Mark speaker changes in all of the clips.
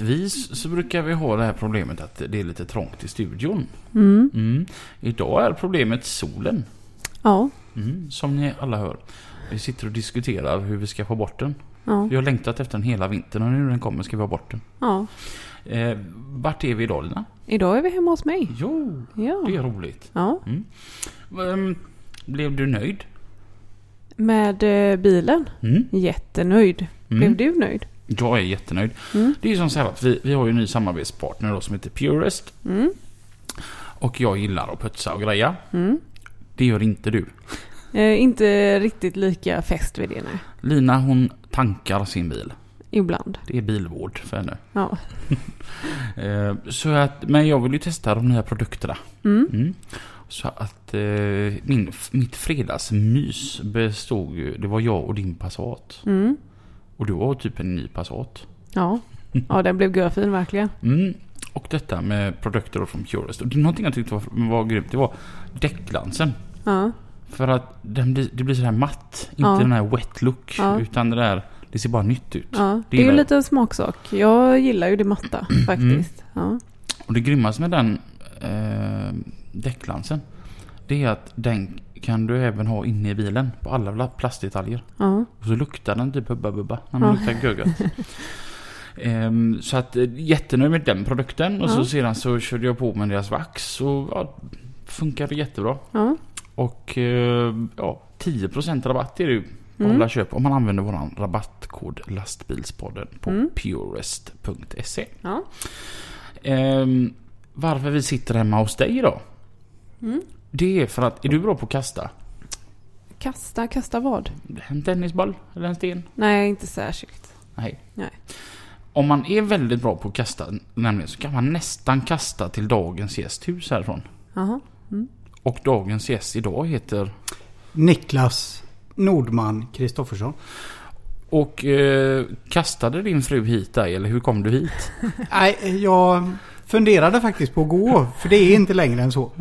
Speaker 1: Vanligtvis så brukar vi ha det här problemet att det är lite trångt i studion.
Speaker 2: Mm.
Speaker 1: Mm. Idag är problemet solen.
Speaker 2: Ja.
Speaker 1: Mm. Som ni alla hör. Vi sitter och diskuterar hur vi ska få bort den.
Speaker 2: Ja.
Speaker 1: Vi har längtat efter den hela vintern och nu när den kommer ska vi ha bort den.
Speaker 2: ja.
Speaker 1: Eh, vart är vi idag Lina?
Speaker 2: Idag är vi hemma hos mig.
Speaker 1: Jo,
Speaker 2: Ja.
Speaker 1: det är roligt.
Speaker 2: ja.
Speaker 1: Ehm, blev du nöjd?
Speaker 2: Med eh, bilen.
Speaker 1: Mm.
Speaker 2: Jättenöjd. Blev
Speaker 1: Mm.
Speaker 2: du nöjd?
Speaker 1: Jag är jättenöjd.
Speaker 2: Mm.
Speaker 1: Det är ju som så här att vi, vi har ju en ny samarbetspartner då som heter Purest.
Speaker 2: Mm.
Speaker 1: Och jag gillar att putsa och greja.
Speaker 2: Mm.
Speaker 1: Det gör inte du.
Speaker 2: Eh, inte riktigt lika fäst vid det nej.
Speaker 1: Lina hon tankar sin bil.
Speaker 2: Ibland.
Speaker 1: Det är bilvård för henne.
Speaker 2: Ja.
Speaker 1: Eh, så att, men jag vill ju testa de nya produkterna.
Speaker 2: Mm.
Speaker 1: Mm. Så att eh, min, mitt fredagsmys bestod ju, det var jag och din Passat.
Speaker 2: Mm.
Speaker 1: Och du var typ en ny Passat.
Speaker 2: Ja. Ja, den blev görfin verkligen.
Speaker 1: Mm. Och detta med produkter från Purest. Och det är någonting jag tyckte var, var grymt. Det var däckglansen.
Speaker 2: Ja.
Speaker 1: För att den blir, det blir så här matt. Inte
Speaker 2: Ja.
Speaker 1: den här wet look.
Speaker 2: Ja.
Speaker 1: Utan det där, det ser bara nytt ut.
Speaker 2: Ja. Det
Speaker 1: Det
Speaker 2: är ju lite en smaksak. Jag gillar ju det matta faktiskt. Ja.
Speaker 1: Och det grymmaste med den eh, däckglansen. Det är att den kan du även ha inne i bilen. På alla pla- plastdetaljer.
Speaker 2: Ja.
Speaker 1: Och så luktar den typ Hubba Bubba. När man
Speaker 2: Ja.
Speaker 1: luktar gögat. Ehm, så att eh, jättenöjd med den produkten. Och så
Speaker 2: Ja.
Speaker 1: sedan så körde jag på med deras vax. Och ja, funkade jättebra.
Speaker 2: Ja.
Speaker 1: Och eh, ja, 10% rabatt är det ju på
Speaker 2: Mm.
Speaker 1: alla köp om man använder våran rabattkod lastbilspodden på
Speaker 2: Mm.
Speaker 1: purest.se.
Speaker 2: Ja.
Speaker 1: Ehm, varför vi sitter hemma hos dig idag?
Speaker 2: Mm.
Speaker 1: Det är för att, är du bra på att kasta?
Speaker 2: Kasta, kasta vad?
Speaker 1: En tennisboll eller en sten?
Speaker 2: Nej, inte särskilt.
Speaker 1: Nej.
Speaker 2: Nej.
Speaker 1: Om man är väldigt bra på att kasta, nämligen, så kan man nästan kasta till dagens gästhus härifrån.
Speaker 2: Jaha.
Speaker 1: Och dagens gäst idag heter...
Speaker 3: Niklas Nordman Kristoffersson.
Speaker 1: Och eh, kastade din fru hit dig, eller hur kom du hit?
Speaker 3: Nej, jag funderade faktiskt på att gå. För det är inte längre än så.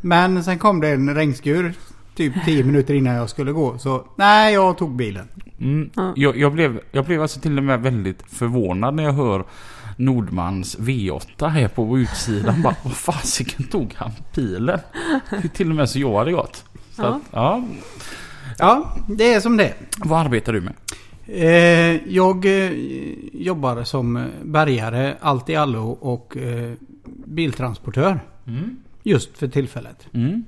Speaker 3: Men sen kom det en regnskur. Typ 10 minuter innan jag skulle gå. Så nej, jag tog bilen.
Speaker 1: Mm.
Speaker 2: Ja.
Speaker 1: Jag, jag, blev, jag blev alltså till och med väldigt förvånad när jag hör Nordmans V8 här på utsidan. Bara, vad fasiken tog han bilen? Det är till och med så jag hade gått. Så
Speaker 2: Ja.
Speaker 1: Att, ja.
Speaker 3: Ja, det är som det.
Speaker 1: Vad arbetar du med?
Speaker 3: Eh, jag eh, jobbar som eh, bärgare, allt i allo och eh, biltransportör.
Speaker 1: Mm.
Speaker 3: Just för tillfället.
Speaker 1: Mm.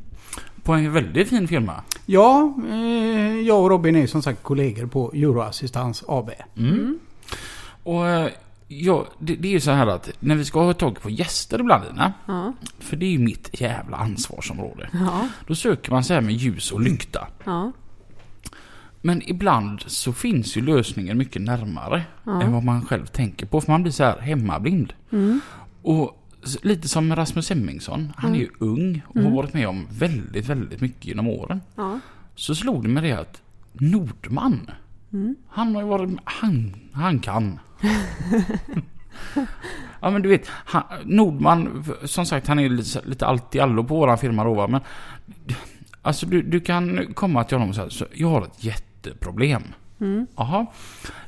Speaker 1: På en väldigt fin firma.
Speaker 3: Ja, eh, jag och Robin är som sagt kollegor på Euroassistans AB.
Speaker 1: Mm. Och eh, ja, det, det är ju så här att när vi ska ha tag på gäster ibland, Lina,
Speaker 2: Ja.
Speaker 1: för det är ju mitt jävla ansvarsområde.
Speaker 2: Ja.
Speaker 1: Då söker man så här med ljus och lykta.
Speaker 2: Ja.
Speaker 1: Men ibland så finns ju lösningen mycket närmare
Speaker 2: Ja.
Speaker 1: än vad man själv tänker på. För man blir så här hemmablind.
Speaker 2: Mm.
Speaker 1: Och lite som Rasmus Hemmingsson. Han är ju ung och har varit med om väldigt, väldigt mycket genom åren.
Speaker 2: Ja.
Speaker 1: Så slog det mig det att Nordman.
Speaker 2: Mm.
Speaker 1: Han har ju varit Han, han kan. ja men du vet. Han, Nordman. Som sagt han är lite, lite allt i allo på våran firma då va, Men. Alltså du, du kan komma till honom och säga jag har ett jätteproblem.
Speaker 2: Mm.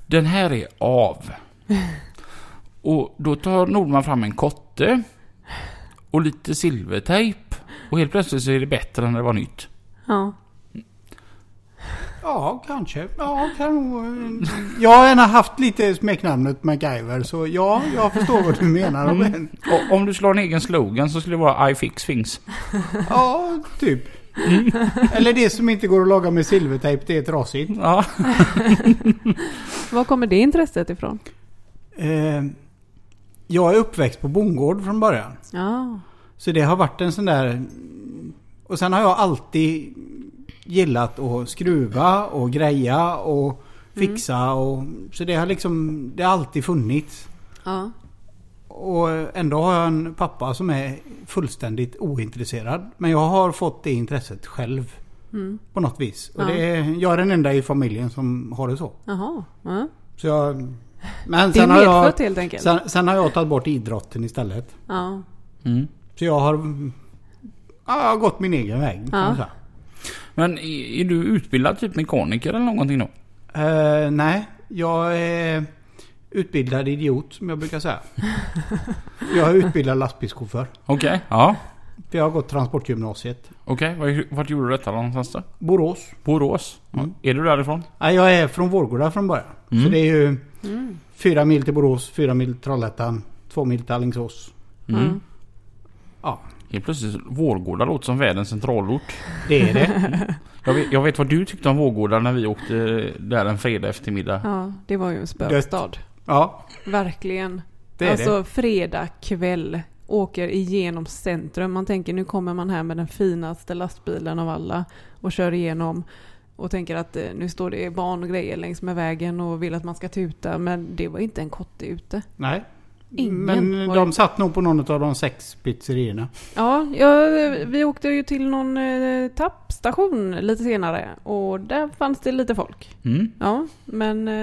Speaker 1: Den här är av. Och då tar Nordman fram en kotte. Och lite silvertejp. Och helt plötsligt så är det bättre än det var nytt.
Speaker 2: Ja.
Speaker 3: Ja, kanske. Ja, kan Jag har gärna haft lite smeknamnet MacGyver, så ja, jag förstår vad du menar.
Speaker 1: Och om du slår en egen slogan så skulle det vara I fix things.
Speaker 3: Ja, typ. Eller det som inte går att laga med silvertejp, det är trasigt.
Speaker 1: Ja.
Speaker 2: Var kommer det intresset ifrån?
Speaker 3: Eh, jag är uppväxt på bondgård från början.
Speaker 2: Ja.
Speaker 3: Så det har varit en sån där... Och sen har jag alltid gillat att skruva och greja och fixa och... Så det har liksom... Det har alltid funnits.
Speaker 2: Ja.
Speaker 3: Och ändå har jag en pappa som är fullständigt ointresserad. Men jag har fått det intresset själv.
Speaker 2: Mm.
Speaker 3: På något vis. Och
Speaker 2: Ja.
Speaker 3: det är, jag är den enda i familjen som har det så.
Speaker 2: Jaha. Ja.
Speaker 3: Så jag... Men
Speaker 2: Det är
Speaker 3: sen har, jag,
Speaker 2: helt enkelt.
Speaker 3: sen, sen har jag tagit bort idrotten istället.
Speaker 2: Ja.
Speaker 1: Mm.
Speaker 3: Så jag har... Ja, jag har gått min egen väg kan
Speaker 2: Ja.
Speaker 1: Men är, är du utbildad typ mekaniker eller någonting då?
Speaker 3: Eh, nej, jag är utbildad idiot som jag brukar säga. jag är utbildad lastbilschaufför.
Speaker 1: Okej, ja.
Speaker 3: För jag har gått transportgymnasiet.
Speaker 1: Okej, Var- vart gjorde du detta någonstans då?
Speaker 3: Borås.
Speaker 1: Borås?
Speaker 3: Mm.
Speaker 1: Är du därifrån?
Speaker 3: Nej, jag är från Vårgårda från början.
Speaker 1: Mm.
Speaker 3: Så det är ju
Speaker 2: Mm.
Speaker 3: fyra mil till Borås, fyra mil till Trollhättan, två mil till Alingsås.
Speaker 1: Mm.
Speaker 2: Mm.
Speaker 3: Ja,
Speaker 1: Helt plötsligt Vårgårda låter som världens centralort.
Speaker 3: det är det.
Speaker 1: Jag vet, jag vet vad du tyckte om Vårgårda när vi åkte där en fredag eftermiddag.
Speaker 2: Ja, det var ju en spökstad.
Speaker 3: Ja,
Speaker 2: Verkligen.
Speaker 3: det är
Speaker 2: alltså
Speaker 3: det.
Speaker 2: fredag kväll. Åker igenom centrum. Man tänker nu kommer man här med den finaste lastbilen av alla. Och kör igenom. Och tänker att eh, nu står det barn och grejer längs med vägen och vill att man ska tuta. Men det var inte en kotte ute.
Speaker 3: Nej.
Speaker 2: Ingen
Speaker 3: Men de
Speaker 2: det.
Speaker 3: satt nog på någon av de sex pizzerierna.
Speaker 2: Ja, ja, vi åkte ju till någon eh, tappstation lite senare. Och där fanns det lite folk.
Speaker 1: Mm.
Speaker 2: Ja, men eh,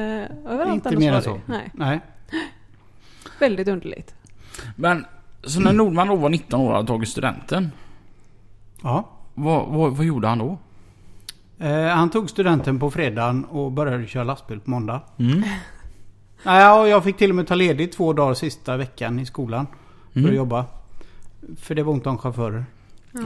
Speaker 2: överallt
Speaker 3: Inte
Speaker 2: annars
Speaker 3: mer än så.
Speaker 2: Nej,
Speaker 3: Nej.
Speaker 2: väldigt underligt.
Speaker 1: Men så när Nordman då var 19 år och hade tagit studenten.
Speaker 3: Ja.
Speaker 1: Vad, vad, vad gjorde han då?
Speaker 3: Eh, han tog studenten på fredagen och började köra lastbil på måndag.
Speaker 1: Mm.
Speaker 3: Nej, och jag fick till och med ta ledigt två dagar sista veckan i skolan. För
Speaker 1: Mm.
Speaker 3: att jobba. För det var ont om chaufförer.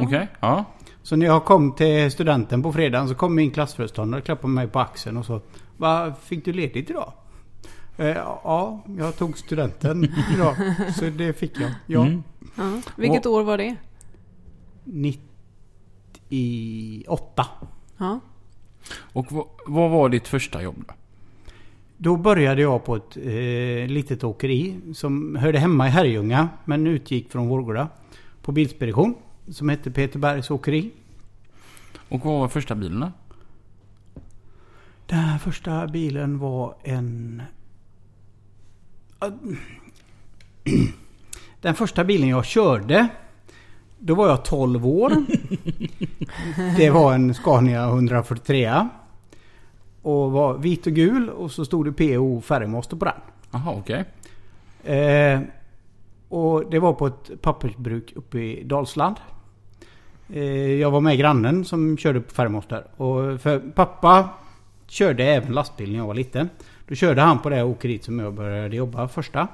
Speaker 1: Okej, ja.
Speaker 3: Så när jag kom till studenten på fredagen så kom min klassföreståndare och klappade mig på axeln och så Vad Fick du ledigt idag? Eh, ja, jag tog studenten idag. Så det fick jag. Ja.
Speaker 1: Mm.
Speaker 2: Ja. Vilket år var det?
Speaker 3: 98.
Speaker 2: Ja.
Speaker 1: Och vad, vad var ditt första jobb då?
Speaker 3: Då började jag på ett eh, litet åkeri som hörde hemma i Herrljunga men utgick från Vårgårda. På Bilspedition som hette Peterbergs Åkeri.
Speaker 1: Och vad var första bilen då?
Speaker 3: Den här första bilen var en... Den första bilen jag körde Då var jag 12 år. Det var en Scania 143. Och var vit och gul och så stod det PO färgmaster på den.
Speaker 1: Jaha, okej.
Speaker 3: Eh, och det var på ett pappersbruk uppe i Dalsland. Eh, jag var med grannen som körde på färgmaster. Och för pappa körde även lastbil när jag var liten. Då körde han på det åkeriet som jag började jobba första.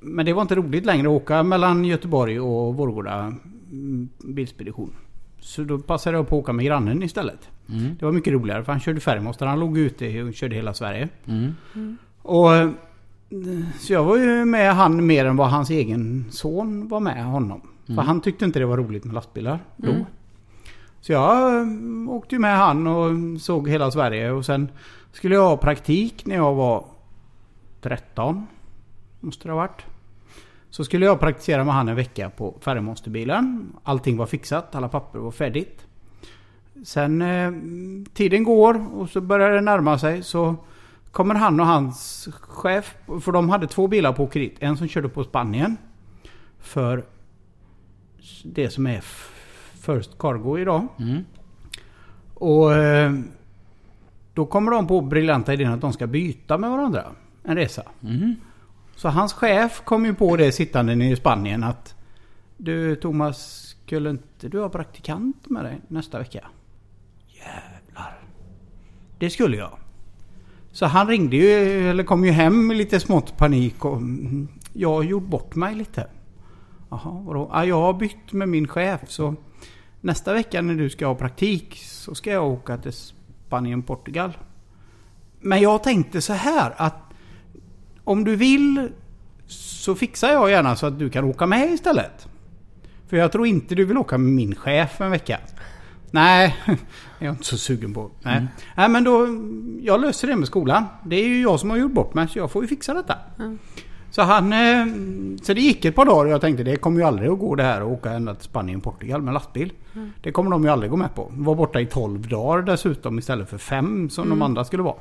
Speaker 3: Men det var inte roligt längre att åka mellan Göteborg och Vårgårda mm, bilspedition. Så då passade jag på att åka med grannen istället.
Speaker 1: Mm.
Speaker 3: Det var mycket roligare för han körde färgmaster. Han låg ute och körde hela Sverige.
Speaker 1: Mm.
Speaker 3: Och eh, Så jag var ju med han mer än vad hans egen son var med honom. För
Speaker 1: Mm.
Speaker 3: han tyckte inte det var roligt med lastbilar då.
Speaker 2: Mm.
Speaker 3: Så jag eh, åkte ju med han och såg hela Sverige och sen skulle jag ha praktik när jag var 13. Måste det ha varit. Så skulle jag praktisera med han en vecka på färgmonsterbilen. Allting var fixat, alla papper var färdigt. Sen eh, tiden går och så börjar det närma sig så kommer han och hans chef, för de hade två bilar på åkeriet. En som körde på Spanien för det som är First Cargo idag.
Speaker 1: Mm.
Speaker 3: Och eh, då kommer de på briljanta idén att de ska byta med varandra en resa.
Speaker 1: Mm.
Speaker 3: Så hans chef kom ju på det sittande nere i Spanien att Du Thomas, skulle inte du ha praktikant med dig nästa vecka? Jävlar. Det skulle jag. Så han ringde ju, eller kom ju hem med lite smått panik och mm, jag har gjort bort mig lite. Jaha, vadå? Ja, jag har bytt med min chef så nästa vecka när du ska ha praktik så ska jag åka till Spanien, Portugal. Men jag tänkte så här att om du vill så fixar jag gärna så att du kan åka med istället. För jag tror inte du vill åka med min chef en vecka. Nej, jag är inte så sugen på. Nej.
Speaker 1: Mm.
Speaker 3: Nej men då, jag löser det med skolan. Det är ju jag som har gjort bort mig så jag får ju fixa detta.
Speaker 2: Mm.
Speaker 3: Så han... eh, Så det gick ett par dagar och jag tänkte det kommer ju aldrig att gå det här att åka ända till Spanien Portugal med lastbil. Det kommer de ju aldrig gå med på. Var borta i 12 dagar dessutom istället för fem som de andra skulle vara.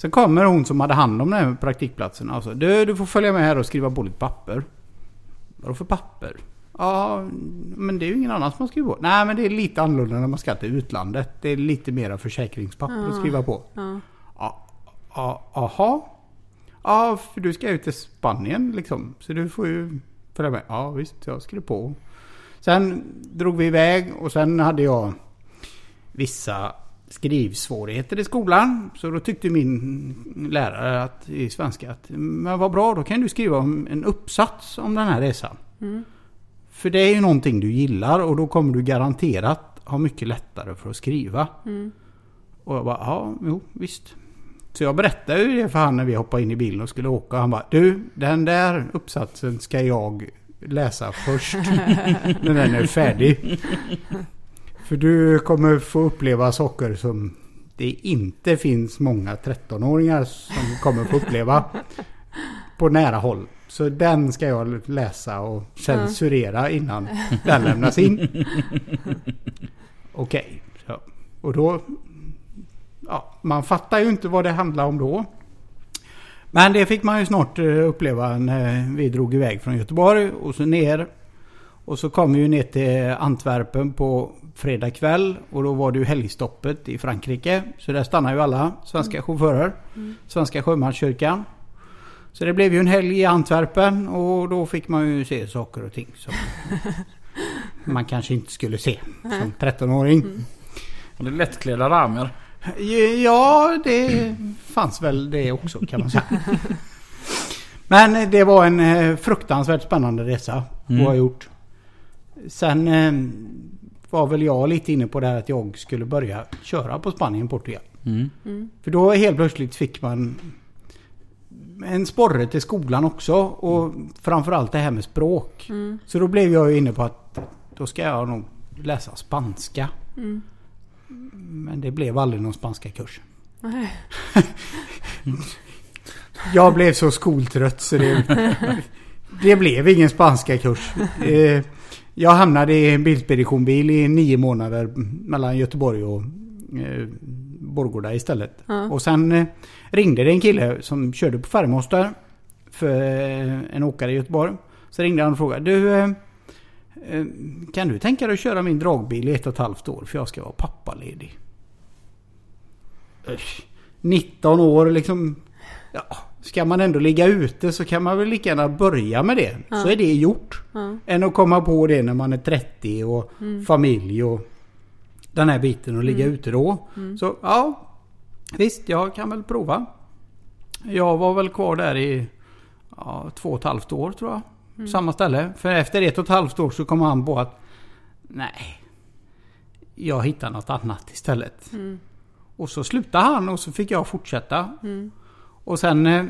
Speaker 3: Sen kommer hon som hade hand om den här praktikplatsen sa du, du får följa med här och skriva på lite papper. Vadå för papper? Ja, men det är ju ingen annan som har skrivit på. Nej, men det är lite annorlunda när man ska till utlandet. Det är lite mera försäkringspapper att
Speaker 2: Ja.
Speaker 3: skriva på.
Speaker 2: Ja.
Speaker 3: Ja, ja, Aha. Ja, för du ska ut till Spanien liksom. Så du får ju följa med. Ja, visst, jag skrev på. Sen drog vi iväg och sen hade jag vissa skrivsvårigheter i skolan. Så då tyckte min lärare att, i svenska att men vad bra, då kan du skriva en uppsats om den här resan.
Speaker 2: Mm.
Speaker 3: För det är ju någonting du gillar och då kommer du garanterat ha mycket lättare för att skriva.
Speaker 2: Mm.
Speaker 3: Och jag bara, ja, jo, visst. Så jag berättade ju det för han när vi hoppade in i bilen och skulle åka. Han bara, du, den där uppsatsen ska jag läsa först. när den är färdig. För du kommer få uppleva saker som det inte finns många 13-åringar som kommer få uppleva på nära håll. Så den ska jag läsa och censurera innan den lämnas in. Okej. så. Och då... Ja, man fattar ju inte vad det handlar om då. Men det fick man ju snart eh, uppleva när vi drog iväg från Göteborg och så ner. Och så kom vi ju ner till Antwerpen på fredag kväll och då var det ju helgstoppet i Frankrike. Så där stannar ju alla svenska chaufförer. Svenska sjömanskyrkan. Så det blev ju en helg i Antwerpen och då fick man ju se saker och ting som man kanske inte skulle se som 13-åring.
Speaker 1: Och det är lättklädda damer.
Speaker 3: Ja, det fanns väl det också kan man säga. Men det var en eh, fruktansvärt spännande resa
Speaker 1: Mm.
Speaker 3: att ha gjort. Sen eh, var väl jag lite inne på det här att jag skulle börja köra på Spanien Portugal.
Speaker 1: Mm.
Speaker 2: Mm.
Speaker 3: För då helt plötsligt fick man en sporre till skolan också och framförallt det här med språk.
Speaker 2: Mm.
Speaker 3: Så då blev jag ju inne på att då ska jag nog läsa spanska.
Speaker 2: Mm.
Speaker 3: Men det blev aldrig någon spanska kurs.
Speaker 2: Nej.
Speaker 3: Jag blev så skoltrött så det, det blev ingen spanska kurs. Eh, Jag hamnade i en bilspeditionbil i nio månader mellan Göteborg och eh, Borgårda istället.
Speaker 2: Ja.
Speaker 3: Och sen eh, ringde det en kille som körde på Färgmonster för eh, en åkare i Göteborg. Så ringde han och frågade du eh, eh, kan du tänka dig att köra min dragbil i ett och ett halvt år för jag ska vara pappaledig? Usch. 19 år liksom. Ja, ska man ändå ligga ute så kan man väl lika gärna börja med det.
Speaker 2: Ja.
Speaker 3: Så är det gjort.
Speaker 2: Ja.
Speaker 3: Än att komma på det när man är 30 och
Speaker 2: Mm.
Speaker 3: familj och den här biten och ligga
Speaker 2: Mm.
Speaker 3: ute då.
Speaker 2: Mm.
Speaker 3: Så ja, visst jag kan väl prova. Jag var väl kvar där i ja, två och ett halvt år tror jag.
Speaker 2: Mm.
Speaker 3: Samma ställe. För efter ett och ett halvt år så kom han på att nej, jag hittar något annat istället.
Speaker 2: Mm.
Speaker 3: Och så slutade han och så fick jag fortsätta. Och sen eh,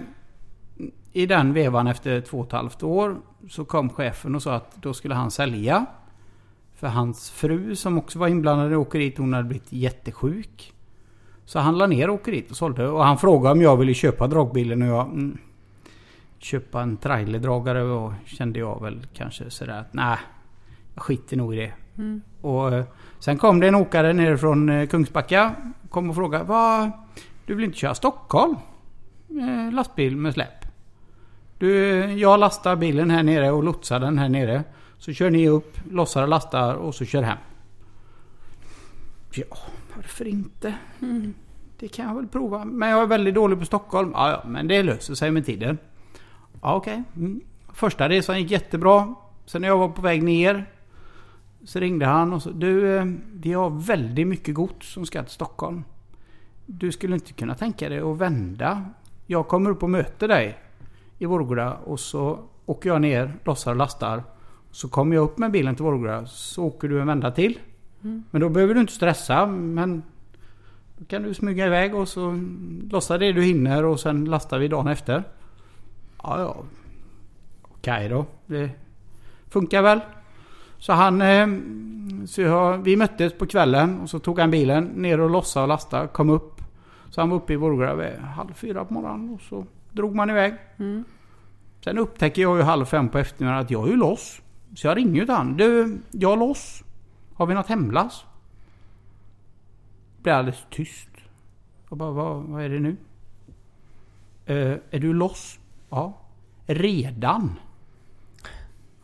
Speaker 3: i den vevan efter två och ett halvt år så kom chefen och sa att då skulle han sälja. För hans fru som också var inblandad i åkeriet hon hade blivit jättesjuk. Så han la ner åkeriet och sålde. Och han frågade om jag ville köpa dragbilen och jag... Mm, köpa en trailerdragare och kände jag väl kanske sådär att nej. Jag skiter nog i det.
Speaker 2: Mm.
Speaker 3: Och eh, sen kom det en åkare ner från eh, Kungsbacka. Kom och frågade vad... Du vill inte köra Stockholm? Eh, lastbil med släp. Du, jag lastar bilen här nere och lotsar den här nere. Så kör ni upp, lossar och lastar och så kör hem. Ja, varför inte?
Speaker 2: Mm.
Speaker 3: Det kan jag väl prova. Men jag är väldigt dålig på Stockholm. Ja, ja, men det löser sig med tiden. Ja, okej. Mm. Första resan gick jättebra. Sen när jag var på väg ner så ringde han och sa Du, eh, vi har väldigt mycket gods som ska till Stockholm. Du skulle inte kunna tänka dig att vända. Jag kommer upp och möter dig i Vårgårda och så åker jag ner, lossar och lastar. Så kommer jag upp med bilen till Vårgårda så åker du en vända till.
Speaker 2: Mm.
Speaker 3: Men då behöver du inte stressa. Men då kan du smyga iväg och så lossa det du hinner och sen lastar vi dagen efter. Ja, ja. Okej då. Det funkar väl. Så han... eh, Så jag, vi möttes på kvällen och så tog han bilen ner och lossade och lastade. Kom upp. Så han var uppe i Vårgårda vid halv fyra på morgonen och så drog man iväg.
Speaker 2: Mm.
Speaker 3: Sen upptäcker jag ju halv fem på eftermiddagen att jag är ju loss. Så jag ringer ju till han. Du, jag är loss. Har vi något hemlass? Blir alldeles tyst. Jag bara, vad, vad är det nu? "Eh, är du loss? Ja. Redan?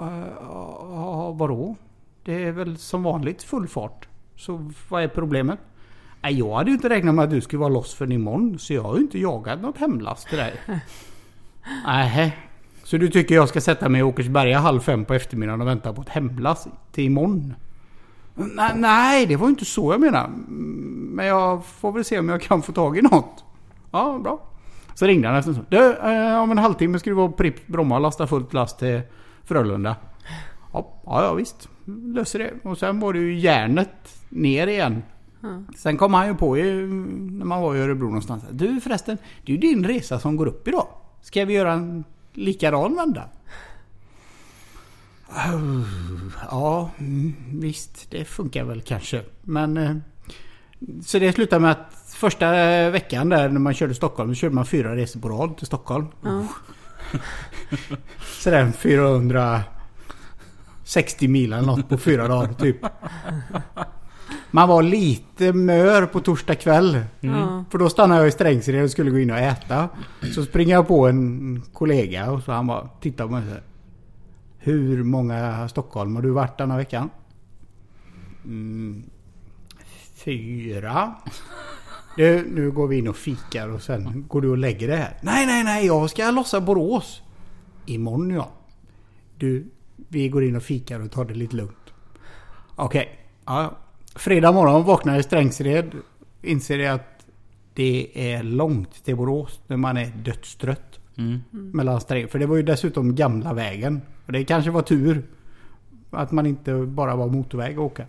Speaker 3: Uh, ja, vadå? Det är väl som vanligt full fart. Så vad är problemet? Jag hade ju inte räknat med att du skulle vara loss för imorgon. Så jag har ju inte jagat något hemlast till dig. Nej. Så du tycker jag ska sätta mig i Åkersberga halv fem på eftermiddagen och vänta på ett hemlast till imorgon? Nej, nej, det var ju inte så jag menar. Men jag får väl se om jag kan få tag i något. Ja, bra. Så ringde han efter en stund. Du, eh, om en halvtimme ska du vara på Pripps Bromma och lasta fullt last till Frölunda. Ja, ja visst. Löser det. Och sen var det ju järnet ner igen. Sen kom han ju på ju, när man var i Örebro någonstans. Du förresten, det är ju din resa som går upp idag. Ska vi göra en likadan vända? Ja, mm, visst. Det funkar väl kanske. Men... eh, Så det slutade med att första veckan där när man körde Stockholm, då körde man fyra resor på rad till Stockholm.
Speaker 2: Ja.
Speaker 3: Sådär 460 mil eller något på fyra dagar typ. Man var lite mör på torsdag kväll.
Speaker 2: Ja.
Speaker 3: För då stannade jag i Strängsred och skulle gå in och äta. Så springer jag på en kollega och så han bara tittar på mig och säger Hur många Stockholm har du varit denna veckan? Mm, fyra. Du, nu går vi in och fikar och sen går du och lägger det här. Nej, nej, nej, jag ska lossa Borås. Imorgon ja. Du, vi går in och fikar och tar det lite lugnt. Okej. Ja. Fredag morgon vaknar i Strängsred. Inser jag att det är långt till Borås när man är dödstrött.
Speaker 1: Mm.
Speaker 3: Mellan Sträng. För det var ju dessutom gamla vägen. Och det kanske var tur. Att man inte bara var motorväg att åka.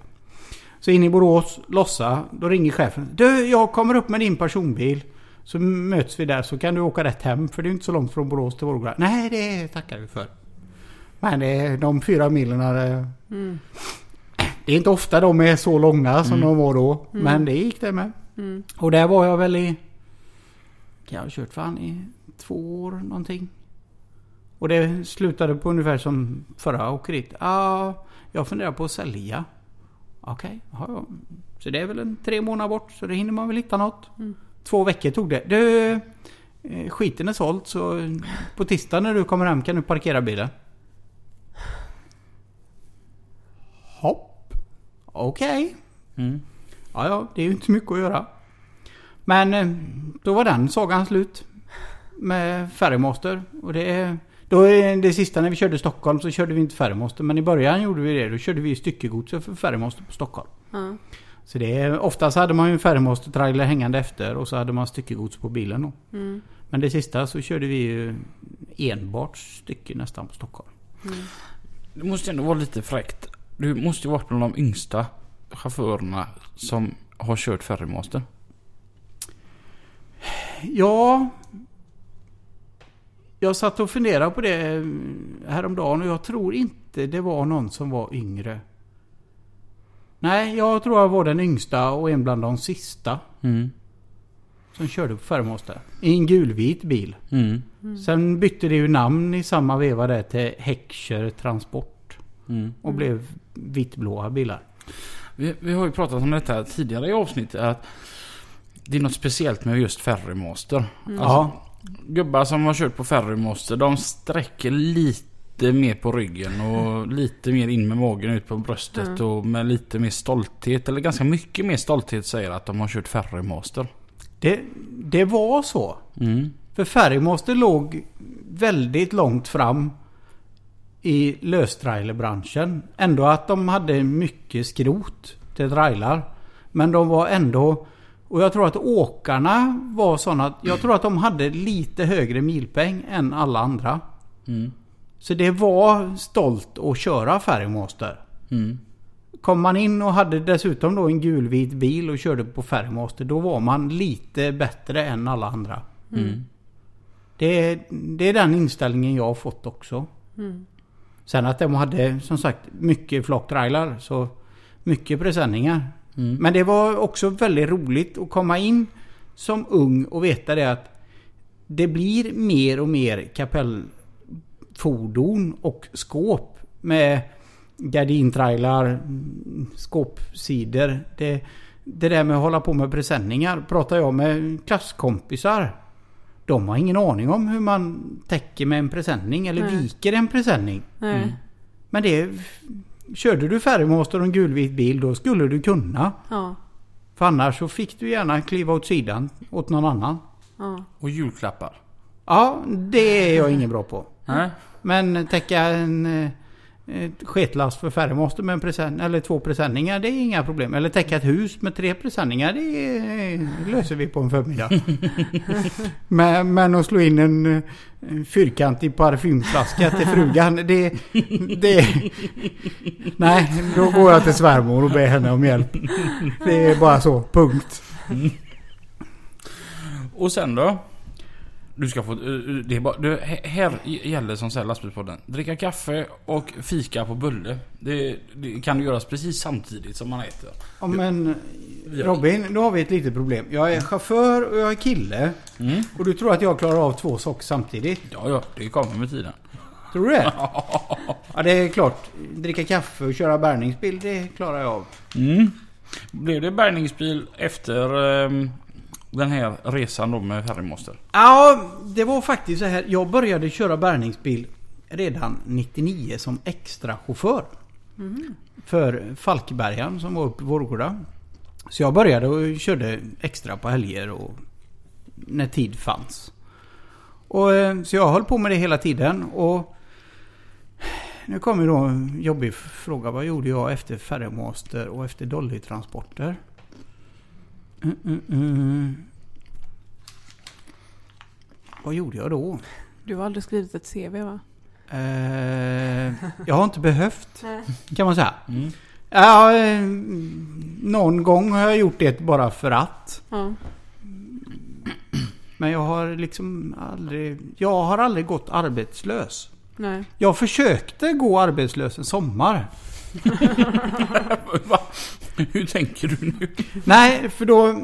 Speaker 3: Så in i Borås, lossa. Då ringer chefen. Du, jag kommer upp med din personbil. Så möts vi där så kan du åka rätt hem. För det är inte så långt från Borås till Vårgårda. Nej, det tackar vi för. Men det är de fyra milen. Det,
Speaker 2: Mm.
Speaker 3: Det är inte ofta de är så långa som
Speaker 1: Mm.
Speaker 3: de var då. Men det gick det med.
Speaker 2: Mm.
Speaker 3: Och där var jag väl i... Kan jag ha kört fan i två år någonting. Och det slutade på ungefär som förra åkeriet. Ja, jag funderar på att sälja. Okej, ja, ja. Så det är väl en tre månader bort så det hinner man väl hitta något.
Speaker 2: Mm.
Speaker 3: Två veckor tog det. Du, eh, skiten är såld så på tisdag när du kommer hem kan du parkera bilen. Hopp. Okej.
Speaker 1: Mm.
Speaker 3: Ja, ja, det är ju inte mycket att göra. Men eh, då var den sagan slut. Med Färgmaster. Och det, då är det sista när vi körde Stockholm så körde vi inte Färgmaster. Men i början gjorde vi det. Då körde vi styckegodset för Färgmaster på Stockholm.
Speaker 2: Ja.
Speaker 3: Så det, oftast hade man ju en Färgmaster-trailer hängande efter och så hade man styckegods på bilen då.
Speaker 2: Mm.
Speaker 3: Men det sista så körde vi ju enbart stycke nästan på Stockholm.
Speaker 2: Mm.
Speaker 1: Det måste ändå vara lite fräckt. Du måste ju varit bland de yngsta chaufförerna som har kört Ferrymaster.
Speaker 3: Ja. Jag satt och funderade på det häromdagen och jag tror inte det var någon som var yngre. Nej, jag tror jag var den yngsta och en bland de sista
Speaker 1: Mm.
Speaker 3: som körde på Färgmaster. I en gulvit bil.
Speaker 1: Mm.
Speaker 3: Sen bytte det ju namn i samma veva där till Heckscher Transport.
Speaker 1: Mm.
Speaker 3: Och blev vitblåa bilar.
Speaker 1: Vi, vi har ju pratat om detta tidigare i avsnittet. Att det är något speciellt med just Ferrymaster.
Speaker 3: Ja.
Speaker 1: Gubbar som har kört på Ferrymaster de sträcker lite mer på ryggen och lite mer in med magen ut på bröstet
Speaker 2: Mm.
Speaker 1: och med lite mer stolthet eller ganska mycket mer stolthet säger att de har kört Ferrymaster.
Speaker 3: Det, det var så.
Speaker 1: Mm.
Speaker 3: För Ferrymaster låg väldigt långt fram i löstrailerbranschen. Ändå att de hade mycket skrot till trailar. Men de var ändå... Och jag tror att åkarna var sådana att... Jag tror att de hade lite högre milpeng än alla andra.
Speaker 1: Mm.
Speaker 3: Så det var stolt att köra Ferrymaster.
Speaker 1: Mm.
Speaker 3: Kom man in och hade dessutom då en gulvit bil och körde på Ferrymaster. Då var man lite bättre än alla andra.
Speaker 1: Mm.
Speaker 3: Det är, det är den inställningen jag har fått också.
Speaker 2: Mm.
Speaker 3: Sen att de hade som sagt mycket flocktrailar. Så mycket presenningar.
Speaker 1: Mm.
Speaker 3: Men det var också väldigt roligt att komma in som ung och veta det att det blir mer och mer kapell... fordon och skåp med gardintrailar, skåpsidor. Det, det där med att hålla på med presenningar pratar jag med klasskompisar. De har ingen aning om hur man täcker med en presenning eller
Speaker 2: Nej.
Speaker 3: viker en presenning.
Speaker 2: Nej.
Speaker 1: Mm.
Speaker 3: Men det... Körde du färgmaster och en gulvit bil då skulle du kunna.
Speaker 2: Ja.
Speaker 3: För annars så fick du gärna kliva åt sidan åt någon annan.
Speaker 2: Ja.
Speaker 1: Och julklappar.
Speaker 3: Ja, det är jag ingen bra på.
Speaker 1: Nej.
Speaker 3: Men täcka en eh, ett sketlast för färgmaster med en present, eller två presenningar, det är inga problem. Eller täcka ett hus med tre presenningar, det löser vi på en förmiddag. men, men att slå in en, en fyrkantig parfymflaska till frugan, det, det... Nej, då går jag till svärmor och ber henne om hjälp. Det är bara så, punkt.
Speaker 1: Och sen då? Du ska få... eh, Det är bara, du, här gäller som säger lastbilspodden. Dricka kaffe och fika på bulle. Det, det kan göras precis samtidigt som man äter.
Speaker 3: Ja, men Robin, nu har vi ett litet problem. Jag är chaufför och jag är kille.
Speaker 1: Mm.
Speaker 3: Och du tror att jag klarar av två saker samtidigt?
Speaker 1: Ja, ja, det kommer med tiden.
Speaker 3: Tror du det? Ja, det är klart. Dricka kaffe och köra bärgningsbil, det klarar jag av.
Speaker 1: Mm. Blev det bärgningsbil efter ehm, den här resan då med färgmaster?
Speaker 3: Ja, det var faktiskt så här. Jag började köra bärgningsbil redan 99 som extra chaufför. För Falkbergan som var uppe i Vårgårda. Så jag började och körde extra på helger och när tid fanns. Och, eh, så jag höll på med det hela tiden. Och nu kommer då en jobbig fråga. Vad gjorde jag efter Ferromaster och efter Dolly-transporter? Mm, mm, mm. Vad gjorde jag då?
Speaker 2: Du har aldrig skrivit ett CV va?
Speaker 3: Eh, jag har inte behövt, kan man säga.
Speaker 1: Mm.
Speaker 3: Ja, eh, någon gång har jag gjort det bara för att.
Speaker 2: Ja.
Speaker 3: Men jag har liksom aldrig... Jag har aldrig gått arbetslös.
Speaker 2: Nej.
Speaker 3: Jag försökte gå arbetslös en sommar.
Speaker 1: Va? Hur tänker du nu?
Speaker 3: Nej, för då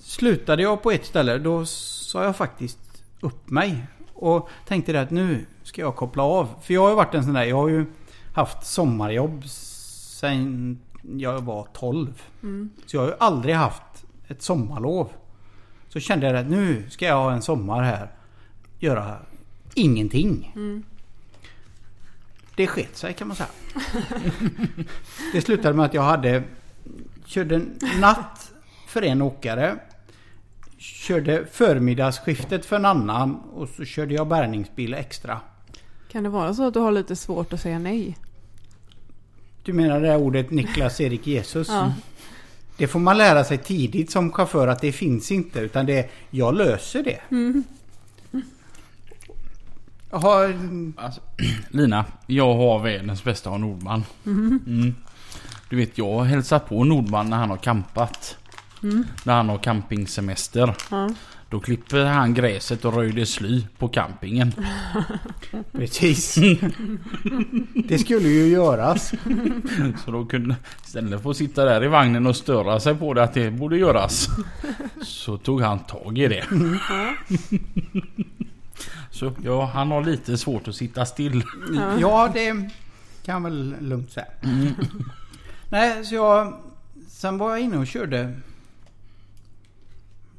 Speaker 3: slutade jag på ett ställe. Då sa jag faktiskt upp mig. Och tänkte det att nu ska jag koppla av. För jag har ju varit en sån där, jag har ju haft sommarjobb sen jag var 12.
Speaker 2: Mm.
Speaker 3: Så jag har ju aldrig haft ett sommarlov. Så kände jag att nu ska jag ha en sommar här. Göra ingenting.
Speaker 2: Mm.
Speaker 3: Det sket sig kan man säga. det slutade med att jag hade körde en natt för en åkare. Körde förmiddagsskiftet för en annan och så körde jag bärgningsbil extra.
Speaker 2: Kan det vara så att du har lite svårt att säga nej?
Speaker 3: Du menar det här ordet Niklas Erik Jesus?
Speaker 2: Ja.
Speaker 3: Det får man lära sig tidigt som chaufför att det finns inte utan det jag löser det. Jag har,
Speaker 1: Alltså, Lina, jag har världens bästa av Nordman. Mm. Du vet, jag har hälsat på Nordman när han har campat. När han har campingsemester.
Speaker 2: Ja.
Speaker 1: Då klipper han gräset och röjde sly på campingen.
Speaker 3: precis. det skulle ju göras.
Speaker 1: Så då kunde, istället för att sitta där i vagnen och störa sig på det att det borde göras. Så tog han tag i det. Så ja, han har lite svårt att sitta still.
Speaker 3: Ja, det kan jag väl lugnt säga. Nej, så jag... Sen var jag inne och körde...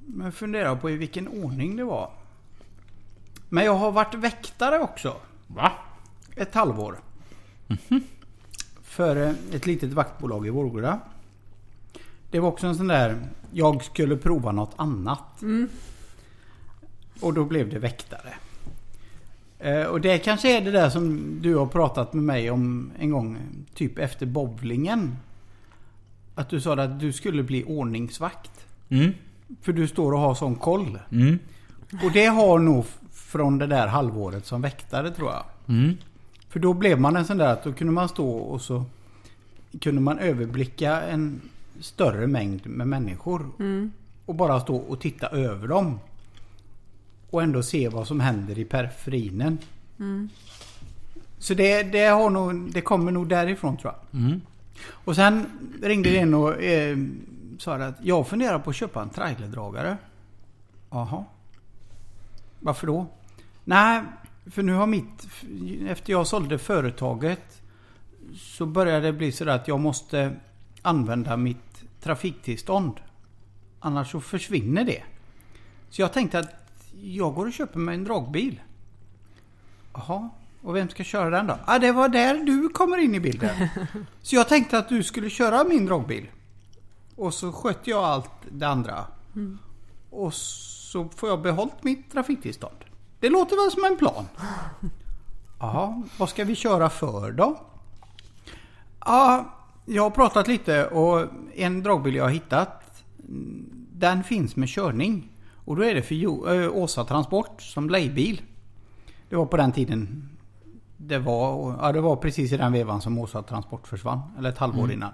Speaker 3: Men funderar på i vilken ordning det var. Men jag har varit väktare också.
Speaker 1: Va?
Speaker 3: Ett halvår. För eh, ett litet vaktbolag i Vårgårda. Det var också en sån där... Jag skulle prova något annat. Och då blev det väktare. Eh, Och det kanske är det där som du har pratat med mig om en gång. Typ efter bowlingen. Att du sa att du skulle bli ordningsvakt.
Speaker 1: Mm.
Speaker 3: För du står och har sån koll.
Speaker 1: Mm.
Speaker 3: Och det har nog från det där halvåret som väktare tror jag.
Speaker 1: Mm.
Speaker 3: För då blev man en sån där att då kunde man stå och så kunde man överblicka en större mängd med människor.
Speaker 2: Mm.
Speaker 3: Och bara stå och titta över dem. Och ändå se vad som händer i periferinen.
Speaker 2: Mm.
Speaker 3: Så det, det, har nog, det kommer nog därifrån tror jag.
Speaker 1: Mm.
Speaker 3: Och sen ringde det in och eh, sa att jag funderar på att köpa en trailerdragare. Jaha. Varför då? Nej, För nu har mitt... Efter jag sålde företaget så började det bli så att jag måste använda mitt trafiktillstånd. Annars så försvinner det. Så jag tänkte att jag går och köper mig en dragbil. Jaha, och vem ska köra den då? Ah, det var där du kommer in i bilden. Så jag tänkte att du skulle köra min dragbil. Och så skötte jag allt det andra. Och så får jag behållit mitt trafiktillstånd. Det låter väl som en plan? Ja, vad ska vi köra för då? Ja, jag har pratat lite och en dragbil jag har hittat den finns med körning. Och då är det för Jo- äh, Åsa Transport som lejbil. Det var på den tiden det var, ja, det var precis i den vevan som Åsa Transport försvann. Eller ett halvår innan.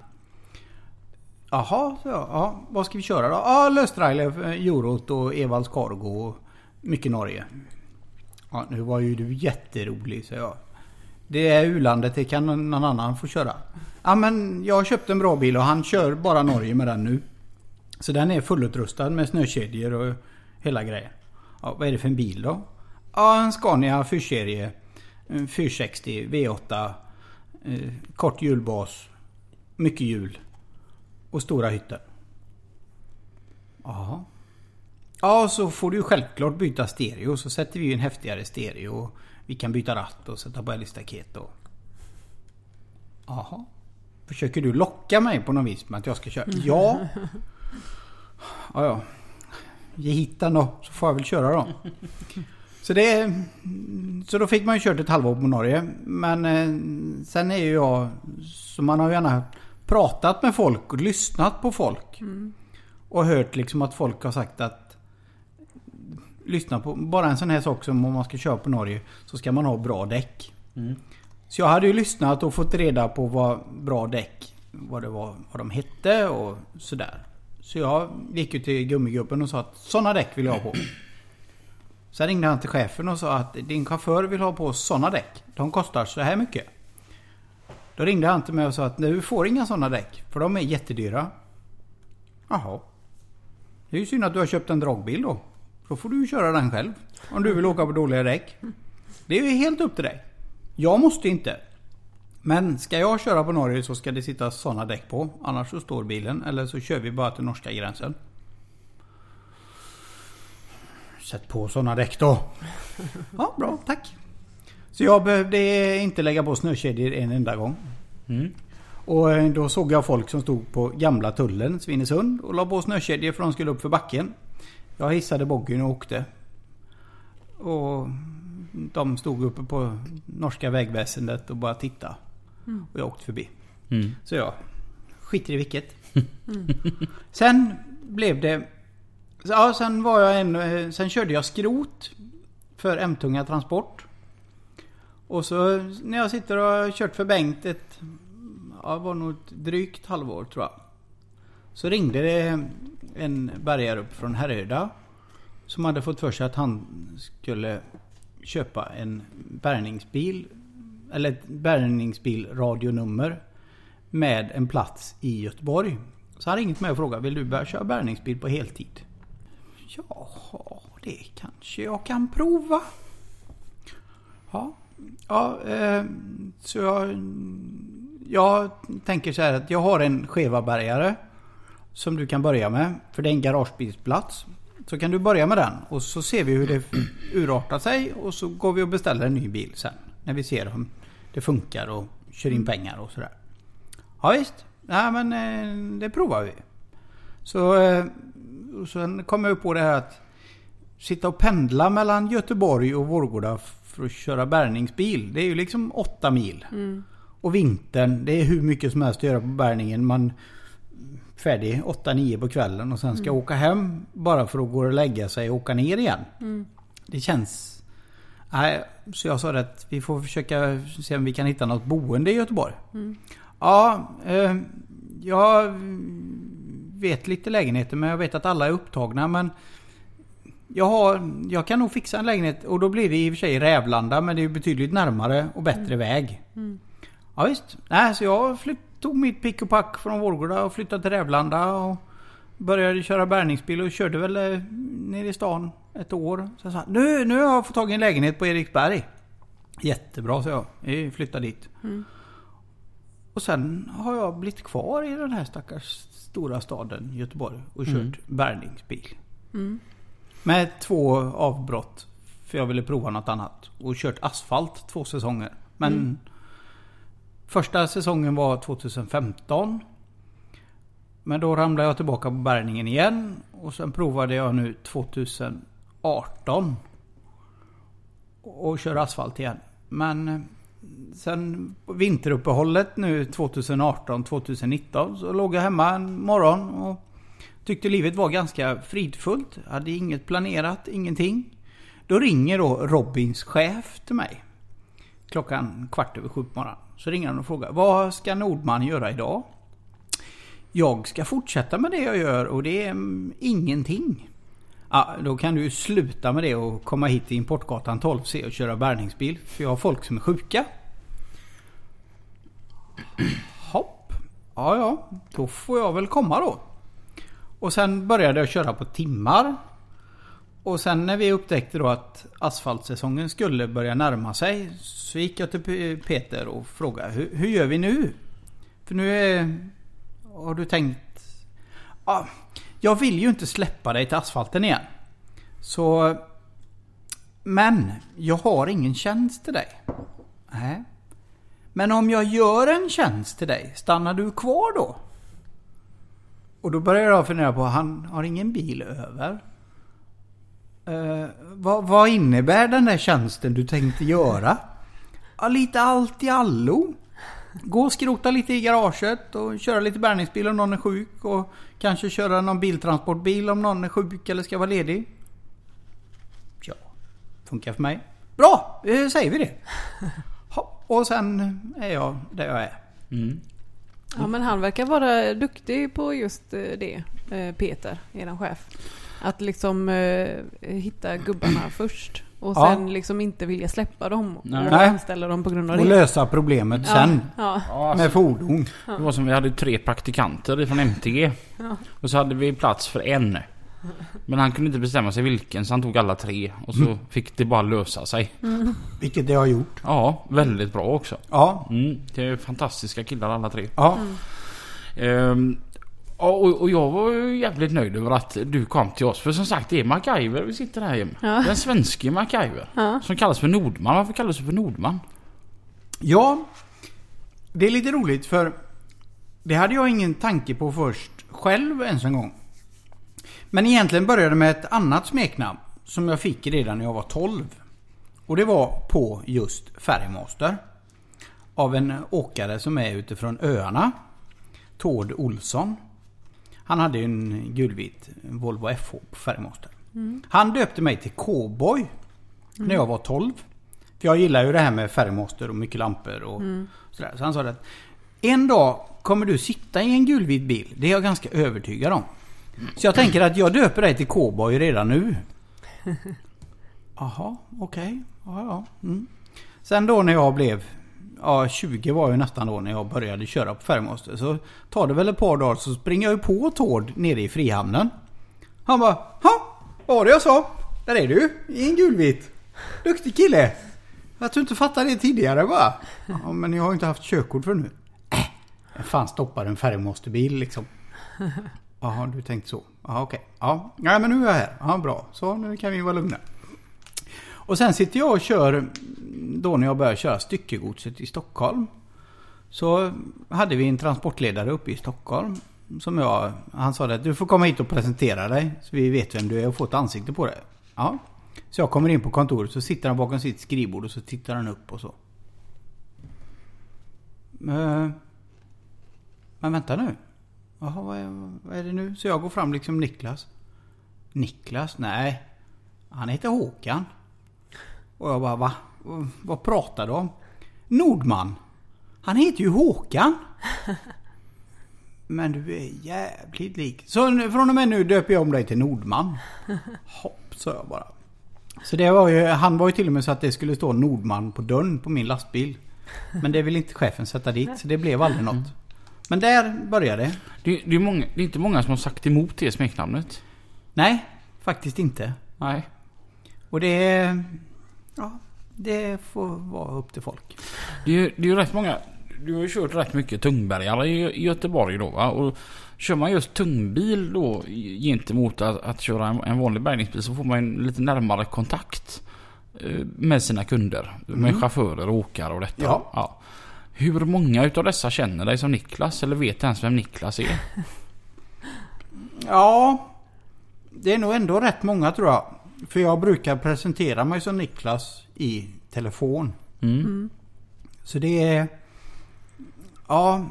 Speaker 3: Jaha, jag, ja, vad ska vi köra då? Ja, löstrailer, eh, Eurot och Evalds Cargo och mycket Norge. Ja, nu var ju du jätterolig, så jag. Det är u-landet, det kan någon annan få köra. Ja, men jag har köpt en bra bil och han kör bara Norge med den nu. Så den är fullutrustad med snökedjor och hela grejen. Ja, vad är det för en bil då? Ja, en Scania 4-serie. En 460 V8. Eh, kort hjulbas. Mycket hjul. Och stora hytter. Jaha. Ja, så får du självklart byta stereo. Så sätter vi en häftigare stereo. Vi kan byta ratt och sätta på älgstaket och... Jaha. Försöker du locka mig på något vis med att jag ska köra? Ja. Ja, ja. Ge hit den då, så får jag väl köra då. Så det... Så då fick man ju kört ett halvår på Norge. Men eh, sen är ju jag... Så man har ju gärna pratat med folk och lyssnat på folk. Och hört liksom att folk har sagt att... Lyssna på bara en sån här sak som om man ska köra på Norge så ska man ha bra däck. Så jag hade ju lyssnat och fått reda på vad bra däck, vad det var, vad de hette och sådär. Så jag gick ju till gummigubben och sa att sådana däck vill jag ha på. Sen ringde han till chefen och sa att din chaufför vill ha på sådana däck. De kostar så här mycket. Då ringde han till mig och sa att du får inga sådana däck. För de är jättedyra. Jaha. Det är ju synd att du har köpt en dragbil då. Då får du ju köra den själv. Om du vill åka på dåliga däck. Det är ju helt upp till dig. Jag måste inte. Men ska jag köra på Norge så ska det sitta sådana däck på. Annars så står bilen. Eller så kör vi bara till norska gränsen. Sätt på sådana däck då. Ja, bra. Tack. Så jag behövde inte lägga på snökedjor en enda gång. Och eh, då såg jag folk som stod på gamla tullen, Svinesund, och la på snökedjor för de skulle upp för backen. Jag hissade boggyn och åkte. Och de stod uppe på norska vägväsendet och bara tittade. Och jag åkte förbi.
Speaker 1: Mm.
Speaker 3: Så jag skiter i vilket. Sen blev det... Ja, sen var jag en... Sen körde jag skrot för M-tunga transport. Och så när jag sitter och har kört för Bengt ett... Ja, det var nog ett drygt halvår tror jag. Så ringde det en bärgare upp från Härryda. Som hade fått för sig att han skulle köpa en bärgningsbil. Eller ett bärgningsbil radionummer. Med en plats i Göteborg. Så han ringde mig och frågade, vill du börja köra bärgningsbil på heltid? Ja, det kanske jag kan prova. Ja, ja eh, så jag, jag tänker så här att jag har en Cheva-bärgare. Som du kan börja med. För det är en garagebilsplats. Så kan du börja med den och så ser vi hur det urartar sig och så går vi och beställer en ny bil sen. När vi ser om det funkar och kör in pengar och sådär. Ja visst. Nej men eh, det provar vi. Så eh, och sen kom jag på det här att sitta och pendla mellan Göteborg och Vårgårda för att köra bärgningsbil. Det är ju liksom åtta mil. Och vintern, det är hur mycket som helst att göra på bärgningen. Man färdig 8-9 på kvällen och sen ska åka hem bara för att gå och lägga sig och åka ner igen. Det känns... Nej, så jag sa det att vi får försöka se om vi kan hitta något boende i Göteborg. Ja, eh, jag vet lite lägenheter men jag vet att alla är upptagna men jag, har, jag kan nog fixa en lägenhet och då blir det i och för sig Rävlanda men det är betydligt närmare och bättre väg. Ja visst. Nej, så jag flytt, tog mitt pick och pack från Vårgårda och flyttade till Rävlanda och började köra bärgningsbil och körde väl eh, ner i stan ett år. Så jag sa, nu, nu har jag fått tag i en lägenhet på Eriksberg. Jättebra, så jag. Vi flyttar dit.
Speaker 2: Mm.
Speaker 3: Och sen har jag blivit kvar i den här stackars stora staden Göteborg och kört
Speaker 1: Mm.
Speaker 3: bärgningsbil.
Speaker 2: Mm.
Speaker 3: Med två avbrott. För jag ville prova något annat. Och kört asfalt två säsonger. Men
Speaker 2: Mm.
Speaker 3: första säsongen var 2015. Men då ramlade jag tillbaka på bärgningen igen. Och sen provade jag nu 18 Och kör asfalt igen. Men eh, sen vinteruppehållet nu 2018-2019 så låg jag hemma en morgon och tyckte livet var ganska fridfullt. Hade inget planerat, ingenting. Då ringer då Robins chef till mig. Klockan kvart över sju på morgonen. Så ringer han och frågar vad ska Nordman göra idag? Jag ska fortsätta med det jag gör och det är mm, ingenting. Ja, då kan du sluta med det och komma hit till Importgatan 12C och köra bärgningsbil. För jag har folk som är sjuka. Hopp. Ja, ja. Då får jag väl komma då. Och sen började jag köra på timmar. Och sen när vi upptäckte då att asfaltsäsongen skulle börja närma sig. Så gick jag till Peter och frågade hur, hur gör vi nu? För nu är... Har du tänkt... Ja, jag vill ju inte släppa dig till asfalten igen. Så... Men jag har ingen tjänst till dig. Nej. Men om jag gör en tjänst till dig, stannar du kvar då? Och då börjar jag fundera på, han har ingen bil över. Eh, vad, vad innebär den där tjänsten du tänkte göra? Ja, lite allt i allo. Gå och skrota lite i garaget och köra lite bärgningsbil om någon är sjuk. Och kanske köra någon biltransportbil om någon är sjuk eller ska vara ledig. Ja, funkar för mig. Bra, eh, säger vi det. Ha, och sen är jag där jag är.
Speaker 1: Mm.
Speaker 2: Ja men han verkar vara duktig på just eh, det, eh, Peter, eran chef. Att liksom eh, hitta gubbarna först. Och
Speaker 3: Ja.
Speaker 2: sen liksom inte vilja släppa dem och
Speaker 1: Nej.
Speaker 3: Nej.
Speaker 2: anställa dem på grund av
Speaker 3: Och
Speaker 2: det.
Speaker 3: lösa problemet sen.
Speaker 2: Ja,
Speaker 1: Ja,
Speaker 3: Med fordon.
Speaker 1: det var som vi hade tre praktikanter från MTG.
Speaker 2: Ja.
Speaker 1: Och så hade vi plats för en. Men han kunde inte bestämma sig vilken så han tog alla tre. Och så fick det bara lösa sig.
Speaker 3: Vilket det har gjort.
Speaker 1: Ja, väldigt bra också.
Speaker 3: Ja.
Speaker 1: Mm, det är fantastiska killar alla tre.
Speaker 3: Ja.
Speaker 1: Ehm, ja, och, och jag var ju jävligt nöjd över att du kom till oss. För som sagt, det är MacGyver vi sitter här med.
Speaker 2: Ja.
Speaker 1: Den svenske MacGyver.
Speaker 2: Ja.
Speaker 1: Som kallas för Nordman. Varför kallas du för Nordman?
Speaker 3: Ja, det är lite roligt för det hade jag ingen tanke på först själv ens en gång. Men egentligen började det med ett annat smeknamn som jag fick redan när jag var 12. Och det var på just Färgmaster. Av en åkare som är utifrån öarna. Tord Olsson. Han hade en gulvit Volvo FH på Färgmaster. Han döpte mig till Cowboy när jag var 12. För jag gillar ju det här med färgmaster och mycket lampor och sådär. Så han sa att en dag kommer du sitta i en gulvit bil. Det är jag ganska övertygad om. Så jag tänker att jag döper dig till cowboy redan nu. Jaha, okej. Ja, ja. Mm. Sen då när jag blev... Ja, 20 var ju nästan då när jag började köra på färgmaster. Så tar det väl ett par dagar så springer jag ju på Tord nere i Frihamnen. Han bara, ha, vad var det jag sa? Där är du, i en gulvit. Duktig kille. Att du inte fattade det tidigare bara. Ja, men jag har inte haft körkort för nu. Äh, jag fan stoppar en färgmasterbil liksom. Jaha, du tänkte så. Ja, okej. Ja, nej, men nu är jag här. Ja, bra. Så nu kan vi vara lugna. Och sen sitter jag och kör då när jag började köra styckegodset i Stockholm. Så hade vi en transportledare uppe i Stockholm. Som jag, han sa det att du får komma hit och presentera dig. Så vi vet vem du är och få ett ansikte på dig. Ja. Så jag kommer in på kontoret så sitter han bakom sitt skrivbord och så tittar han upp och så. Men, men vänta nu. Jaha, vad är, vad är det nu? Så jag går fram liksom Niklas. Niklas? Nej. Han heter Håkan. Och jag bara va? Vad- pratar du om? Nordman. Han heter ju Håkan. Men du är jävligt lik. Så från och med nu döper jag om dig till Nordman. Hopp, sa jag bara. Så det var ju, han var ju till och med så att det skulle stå Nordman på dörren på min lastbil. Men det vill inte chefen sätta dit, så det blev aldrig något. Men där började det.
Speaker 1: Det, det, är många, det är inte många som har sagt emot det smeknamnet.
Speaker 3: Nej, faktiskt inte.
Speaker 1: Nej.
Speaker 3: Och det. Ja, Det får vara upp till folk.
Speaker 1: Det är, ju- det är ju rätt många... Du har ju kört rätt mycket tungbergare i, Göteborg då va? Och kör man just tungbil då gentemot att, att köra en, en vanlig bärgningsbil så får man en lite närmare kontakt eh, med sina kunder. Med
Speaker 3: Mm.
Speaker 1: chaufförer och åkare och detta.
Speaker 3: Ja.
Speaker 1: Hur många utav dessa känner dig som Niklas eller vet ens vem Niklas är?
Speaker 3: Ja, det är nog ändå rätt många tror jag. För jag brukar presentera mig som Niklas i telefon.
Speaker 1: Mm.
Speaker 3: Så det är... Ja,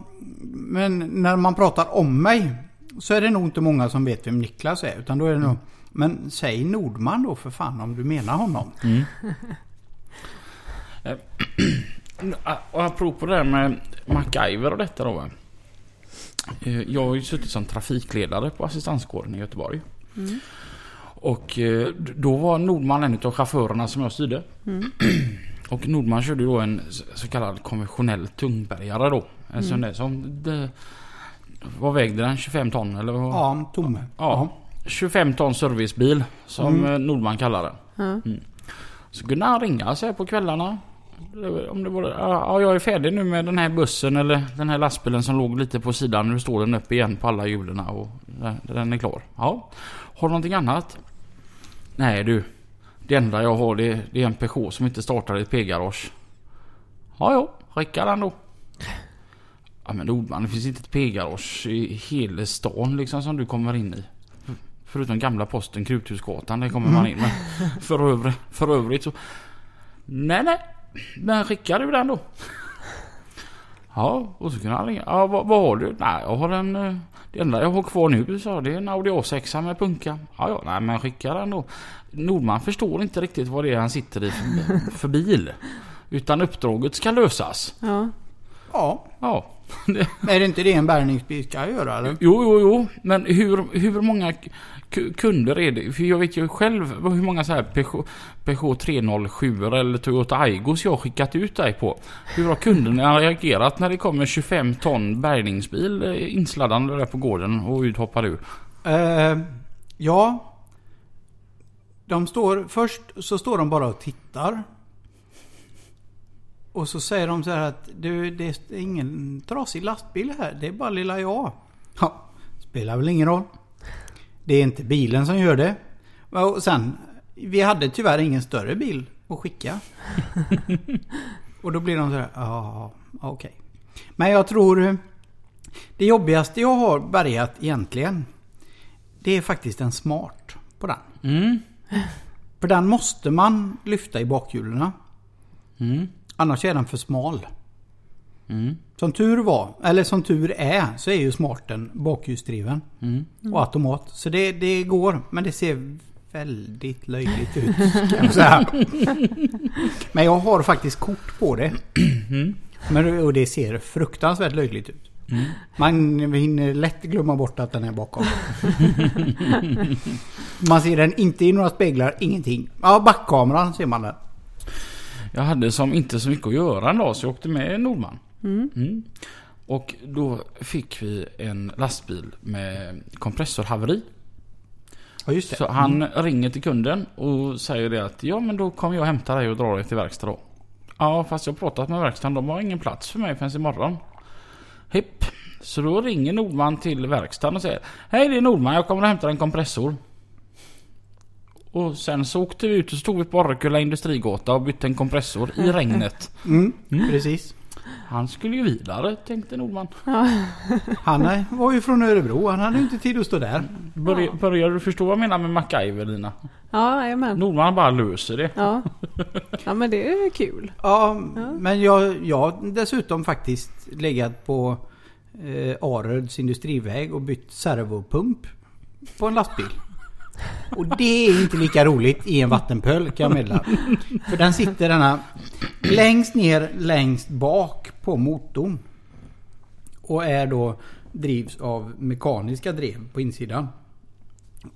Speaker 3: men när man pratar om mig så är det nog inte många som vet vem Niklas är. Utan då är det nog... Men säg Nordman då för fan om du menar honom.
Speaker 1: Mm. Eh, och apropå det där med MacGyver och detta då. Eh, Jag har ju suttit som trafikledare på assistanskåren i Göteborg.
Speaker 2: Mm.
Speaker 1: Och eh, då var Nordman en av chaufförerna som jag styrde.
Speaker 2: Mm.
Speaker 1: Och Nordman körde då en så kallad konventionell tungbergare då. En sån
Speaker 2: Mm.
Speaker 1: där som... Det, vad vägde den? 25 ton eller? vad?
Speaker 3: Ja, Tomme.
Speaker 1: Ja. 25 ton servicebil som
Speaker 3: Mm.
Speaker 1: Nordman kallar det.
Speaker 2: Ja.
Speaker 1: Så kunde han ringa så här på kvällarna. Om det var, ja, jag är färdig nu med den här bussen eller den här lastbilen som låg lite på sidan. Nu står den upp igen på alla hjulen och den, den är klar. Ja. Har du någonting annat? Nej du. Det enda jag har det, det är en Peugeot som inte startar i ett P-garage. Ja, ja. Räcker den då? Ja men Nordman, det finns inte ett P-garage i hela stan liksom som du kommer in i. Förutom gamla posten Kruthusgatan, där kommer man in. Men för, övrigt, för övrigt så... Nej, nej. Men skickar du den då? Ja, och så kunde han ringa. Ja, vad, vad har du? Nej, jag har en... Det enda jag har kvar nu så det är en Audi A6 med punka. Ja, ja, nej men skicka den då. Nordman förstår inte riktigt vad det är han sitter i för, för bil. Utan uppdraget ska lösas.
Speaker 2: Ja.
Speaker 3: Ja,
Speaker 1: Ja.
Speaker 3: är det inte det en bärgningsbil ska göra eller?
Speaker 1: Jo, jo, jo. Men hur, hur många kunder är det? För jag vet ju själv hur många så här Peugeot, Peugeot 307 eller Toyota Aigos jag har skickat ut dig på. Hur har kunderna reagerat när det kommer 25 ton bärgningsbil eh, insladdande där på gården och ut hoppar ur?
Speaker 3: Eh, ja. De står, först så står de bara och tittar. Och så säger de så här att du, det är ingen trasig lastbil här. Det är bara lilla jag. Ja, spelar väl ingen roll. Det är inte bilen som gör det. Och sen, vi hade tyvärr ingen större bil att skicka. och då blir de så här, ja, okej. Men jag tror, det jobbigaste jag har bärgat egentligen, det är faktiskt en smart på den.
Speaker 1: Mm.
Speaker 3: För den måste man lyfta i bakhjulen.
Speaker 1: Mm.
Speaker 3: Annars är den för smal.
Speaker 1: Mm.
Speaker 3: Som tur var, eller som tur är, så är ju smarten bakhjulsdriven.
Speaker 1: Mm.
Speaker 3: Och automat. Så det, det går, men det ser väldigt löjligt ut. Kan jag säga. Men jag har faktiskt kort på det.
Speaker 1: Mm.
Speaker 3: Men, och det ser fruktansvärt löjligt ut.
Speaker 1: Mm.
Speaker 3: Man hinner lätt glömma bort att den är bakom. Man ser den inte i några speglar, ingenting. Ja, backkameran ser man den.
Speaker 1: Jag hade som inte så mycket att göra en dag så jag åkte med Nordman.
Speaker 2: Mm.
Speaker 1: Mm. Och då fick vi en lastbil med kompressorhaveri.
Speaker 3: Ja, just det.
Speaker 1: Så han ringer till kunden och säger det att ja men då kommer jag hämta dig och dra dig till verkstad då. Ja fast jag har pratat med verkstaden, de har ingen plats för mig förrän imorgon. Hipp. Så då ringer Nordman till verkstaden och säger Hej det är Nordman, jag kommer och hämtar en kompressor. Och sen så åkte vi ut och stod vi på Orrekulla industrigata och bytte en kompressor i regnet.
Speaker 3: Mm,
Speaker 1: Mm.
Speaker 3: precis.
Speaker 1: Han skulle ju vidare tänkte Nordman.
Speaker 3: Han är- var ju från Örebro. Han hade ju inte tid att stå där.
Speaker 1: Börjar,
Speaker 2: Ja.
Speaker 1: börjar du förstå vad jag menar med MacGyver Lina?
Speaker 2: Ja, jajamän.
Speaker 1: Nordman bara löser det.
Speaker 2: Ja. ja, men det är kul.
Speaker 3: Ja,
Speaker 2: Ja.
Speaker 3: men jag, jag har dessutom faktiskt legat på eh, Aröds industriväg och bytt servopump på en lastbil. Och det är inte lika roligt i en vattenpöl kan jag meddela. För den sitter denna längst ner, längst bak på motorn. Och är då drivs av mekaniska drev på insidan.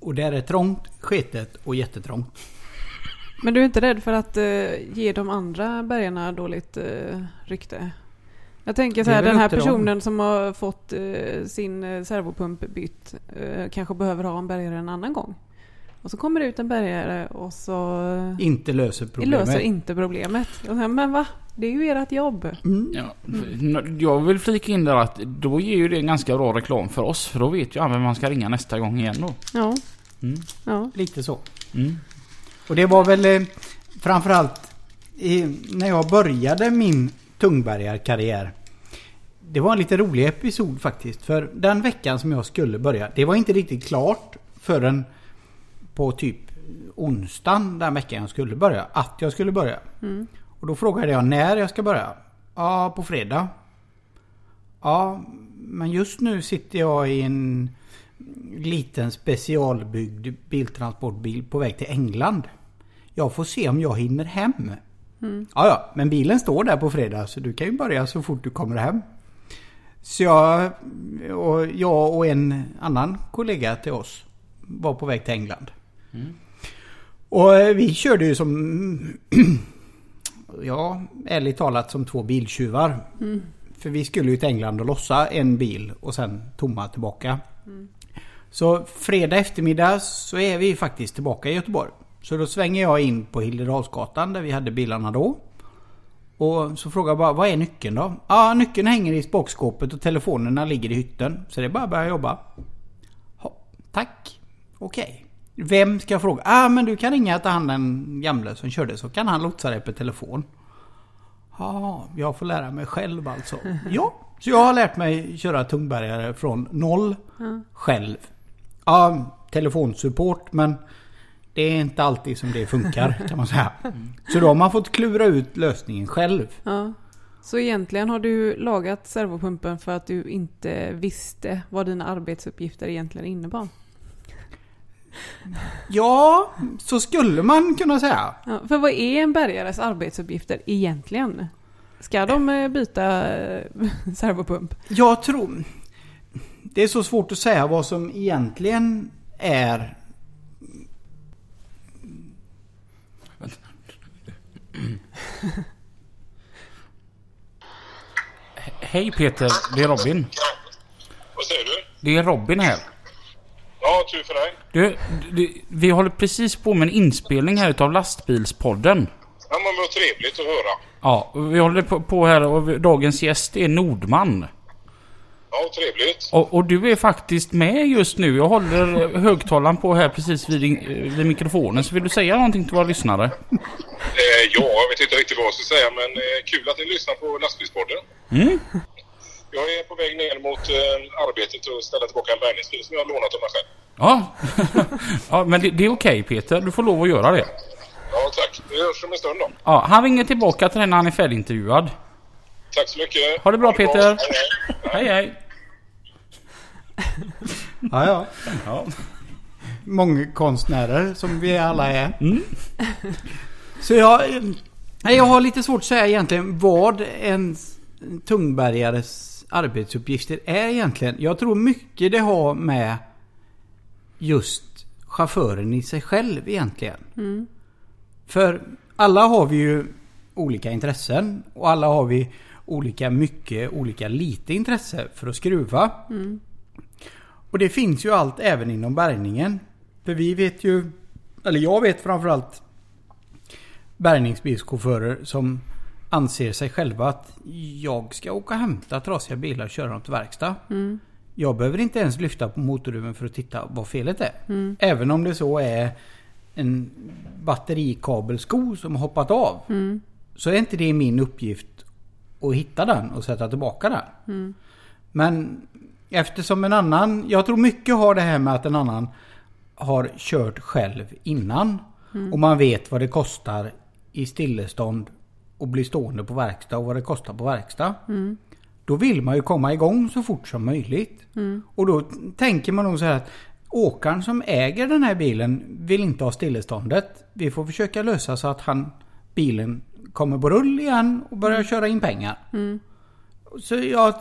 Speaker 3: Och där är trångt, sketet och jättetrångt.
Speaker 2: Men du är inte rädd för att eh, ge de andra bergarna dåligt eh, rykte? Jag tänker så här, den här
Speaker 3: till dem.
Speaker 2: personen som har fått eh, sin eh, servopump bytt eh, kanske behöver ha en bergare en annan gång. Och så kommer det ut en bärgare och så
Speaker 3: Inte löser problemet.
Speaker 2: löser inte problemet. Och sen, men va? Det är ju ert jobb.
Speaker 3: Mm.
Speaker 1: Ja, jag vill flika in där att då ger ju det en ganska bra reklam för oss. För då vet ju han vem man ska ringa nästa gång igen då.
Speaker 2: Ja.
Speaker 1: Mm.
Speaker 2: ja.
Speaker 3: Lite så.
Speaker 1: Mm.
Speaker 3: Och det var väl eh, framförallt eh, när jag började min tungbärgarkarriär. Det var en lite rolig episod faktiskt. För den veckan som jag skulle börja. Det var inte riktigt klart förrän på typ onsdagen den veckan jag skulle börja. Att jag skulle börja.
Speaker 2: Mm.
Speaker 3: Och då frågade jag när jag ska börja. Ja, på fredag. Ja, men just nu sitter jag i en liten specialbyggd biltransportbil på väg till England. Jag får se om jag hinner hem.
Speaker 2: Mm.
Speaker 3: Ja, ja, men bilen står där på fredag så du kan ju börja så fort du kommer hem. Så jag och, jag och en annan kollega till oss var på väg till England. Och eh, vi körde ju som, ja, ärligt talat som två biltjuvar. För vi skulle ju till England och lossa en bil och sen tomma tillbaka. Så fredag eftermiddag så är vi faktiskt tillbaka i Göteborg. Så då svänger jag in på Hildedalsgatan där vi hade bilarna då. Och så frågar jag bara, vad är nyckeln då? Ja, ah, nyckeln hänger i spakskåpet och telefonerna ligger i hytten. Så det är bara att börja jobba. Ha, tack. Okej. Vem ska jag fråga? Ah, men du kan ringa till han den gamle som körde så kan han lotsa dig på telefon. Ja, jag får lära mig själv alltså. ja, så jag har lärt mig köra tungbärgare från noll själv. Ja, telefonsupport men det är inte alltid som det funkar kan man säga. Så då har man fått klura ut lösningen själv.
Speaker 2: Ja. Så egentligen har du lagat servopumpen för att du inte visste vad dina arbetsuppgifter egentligen innebar?
Speaker 3: Ja, så skulle man kunna säga.
Speaker 2: Ja, för vad är en bärgares arbetsuppgifter egentligen? Ska de eh, byta eh, servopump?
Speaker 3: Jag tror... Det är så svårt att säga vad som egentligen är...
Speaker 1: Hej Peter, det är Robin.
Speaker 4: Vad säger du?
Speaker 1: Det är Robin här.
Speaker 4: Ja, tur för dig.
Speaker 1: Du, du, vi håller precis på med en inspelning här utav lastbilspodden.
Speaker 4: Ja, men vad trevligt att höra.
Speaker 1: Ja, vi håller på, på här och dagens gäst är Nordman.
Speaker 4: Ja, trevligt.
Speaker 1: Och, och du är faktiskt med just nu. Jag håller högtalaren på här precis vid, din- vid mikrofonen. Så vill du säga någonting till våra lyssnare?
Speaker 4: Eh, ja, jag vet inte riktigt vad jag ska säga, men eh, kul att ni lyssnar på lastbilspodden.
Speaker 1: Mm.
Speaker 4: Jag är på väg ner mot eh, arbetet och ställa tillbaka en bärgningsbil som jag har lånat av mig själv.
Speaker 1: Ja, ja men det, det är okej Peter. Du får lov att göra det.
Speaker 4: Ja, tack. Det görs om en stund då.
Speaker 1: Ja, han ringer tillbaka till dig när han är färdigintervjuad.
Speaker 4: Tack så mycket.
Speaker 1: Ha det bra, Peter.
Speaker 4: Hej, hej.
Speaker 1: Hej hej!
Speaker 3: Ja, ja.
Speaker 1: Ja.
Speaker 3: Många konstnärer som vi alla är. Så jag, eh, nej, jag har lite svårt att säga egentligen vad en tungbärgares arbetsuppgifter är egentligen. Jag tror mycket det har med just chauffören i sig själv egentligen. För alla har vi ju olika intressen och alla har vi olika mycket, olika lite intresse för att skruva. Och det finns ju allt även inom bärgningen. För vi vet ju, eller jag vet framförallt bärgningsbilschaufförer som anser sig själva att jag ska åka och hämta trasiga bilar och köra dem till verkstad. Jag behöver inte ens lyfta på motorhuven för att titta vad felet är. Även om det så är en batterikabelsko som har hoppat av. Så är inte det min uppgift att hitta den och sätta tillbaka den. Men eftersom en annan, jag tror mycket har det här med att en annan har kört själv innan. Och man vet vad det kostar i stillestånd och bli stående på verkstad och vad det kostar på verkstad. Då vill man ju komma igång så fort som möjligt. Och då tänker man nog så här att åkaren som äger den här bilen vill inte ha stilleståndet. Vi får försöka lösa så att han, bilen kommer på rull igen och börjar köra in pengar. Så jag...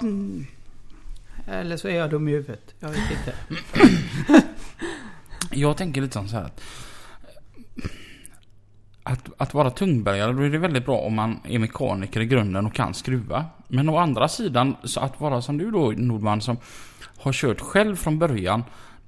Speaker 3: Eller så är jag dum i huvudet. Jag vet inte.
Speaker 1: Jag tänker lite så här att, att... Att vara tungbärgare, då är det väldigt bra om man är mekaniker i grunden och kan skruva. Men å andra sidan, så att vara som du då Nordman som har kört själv från början.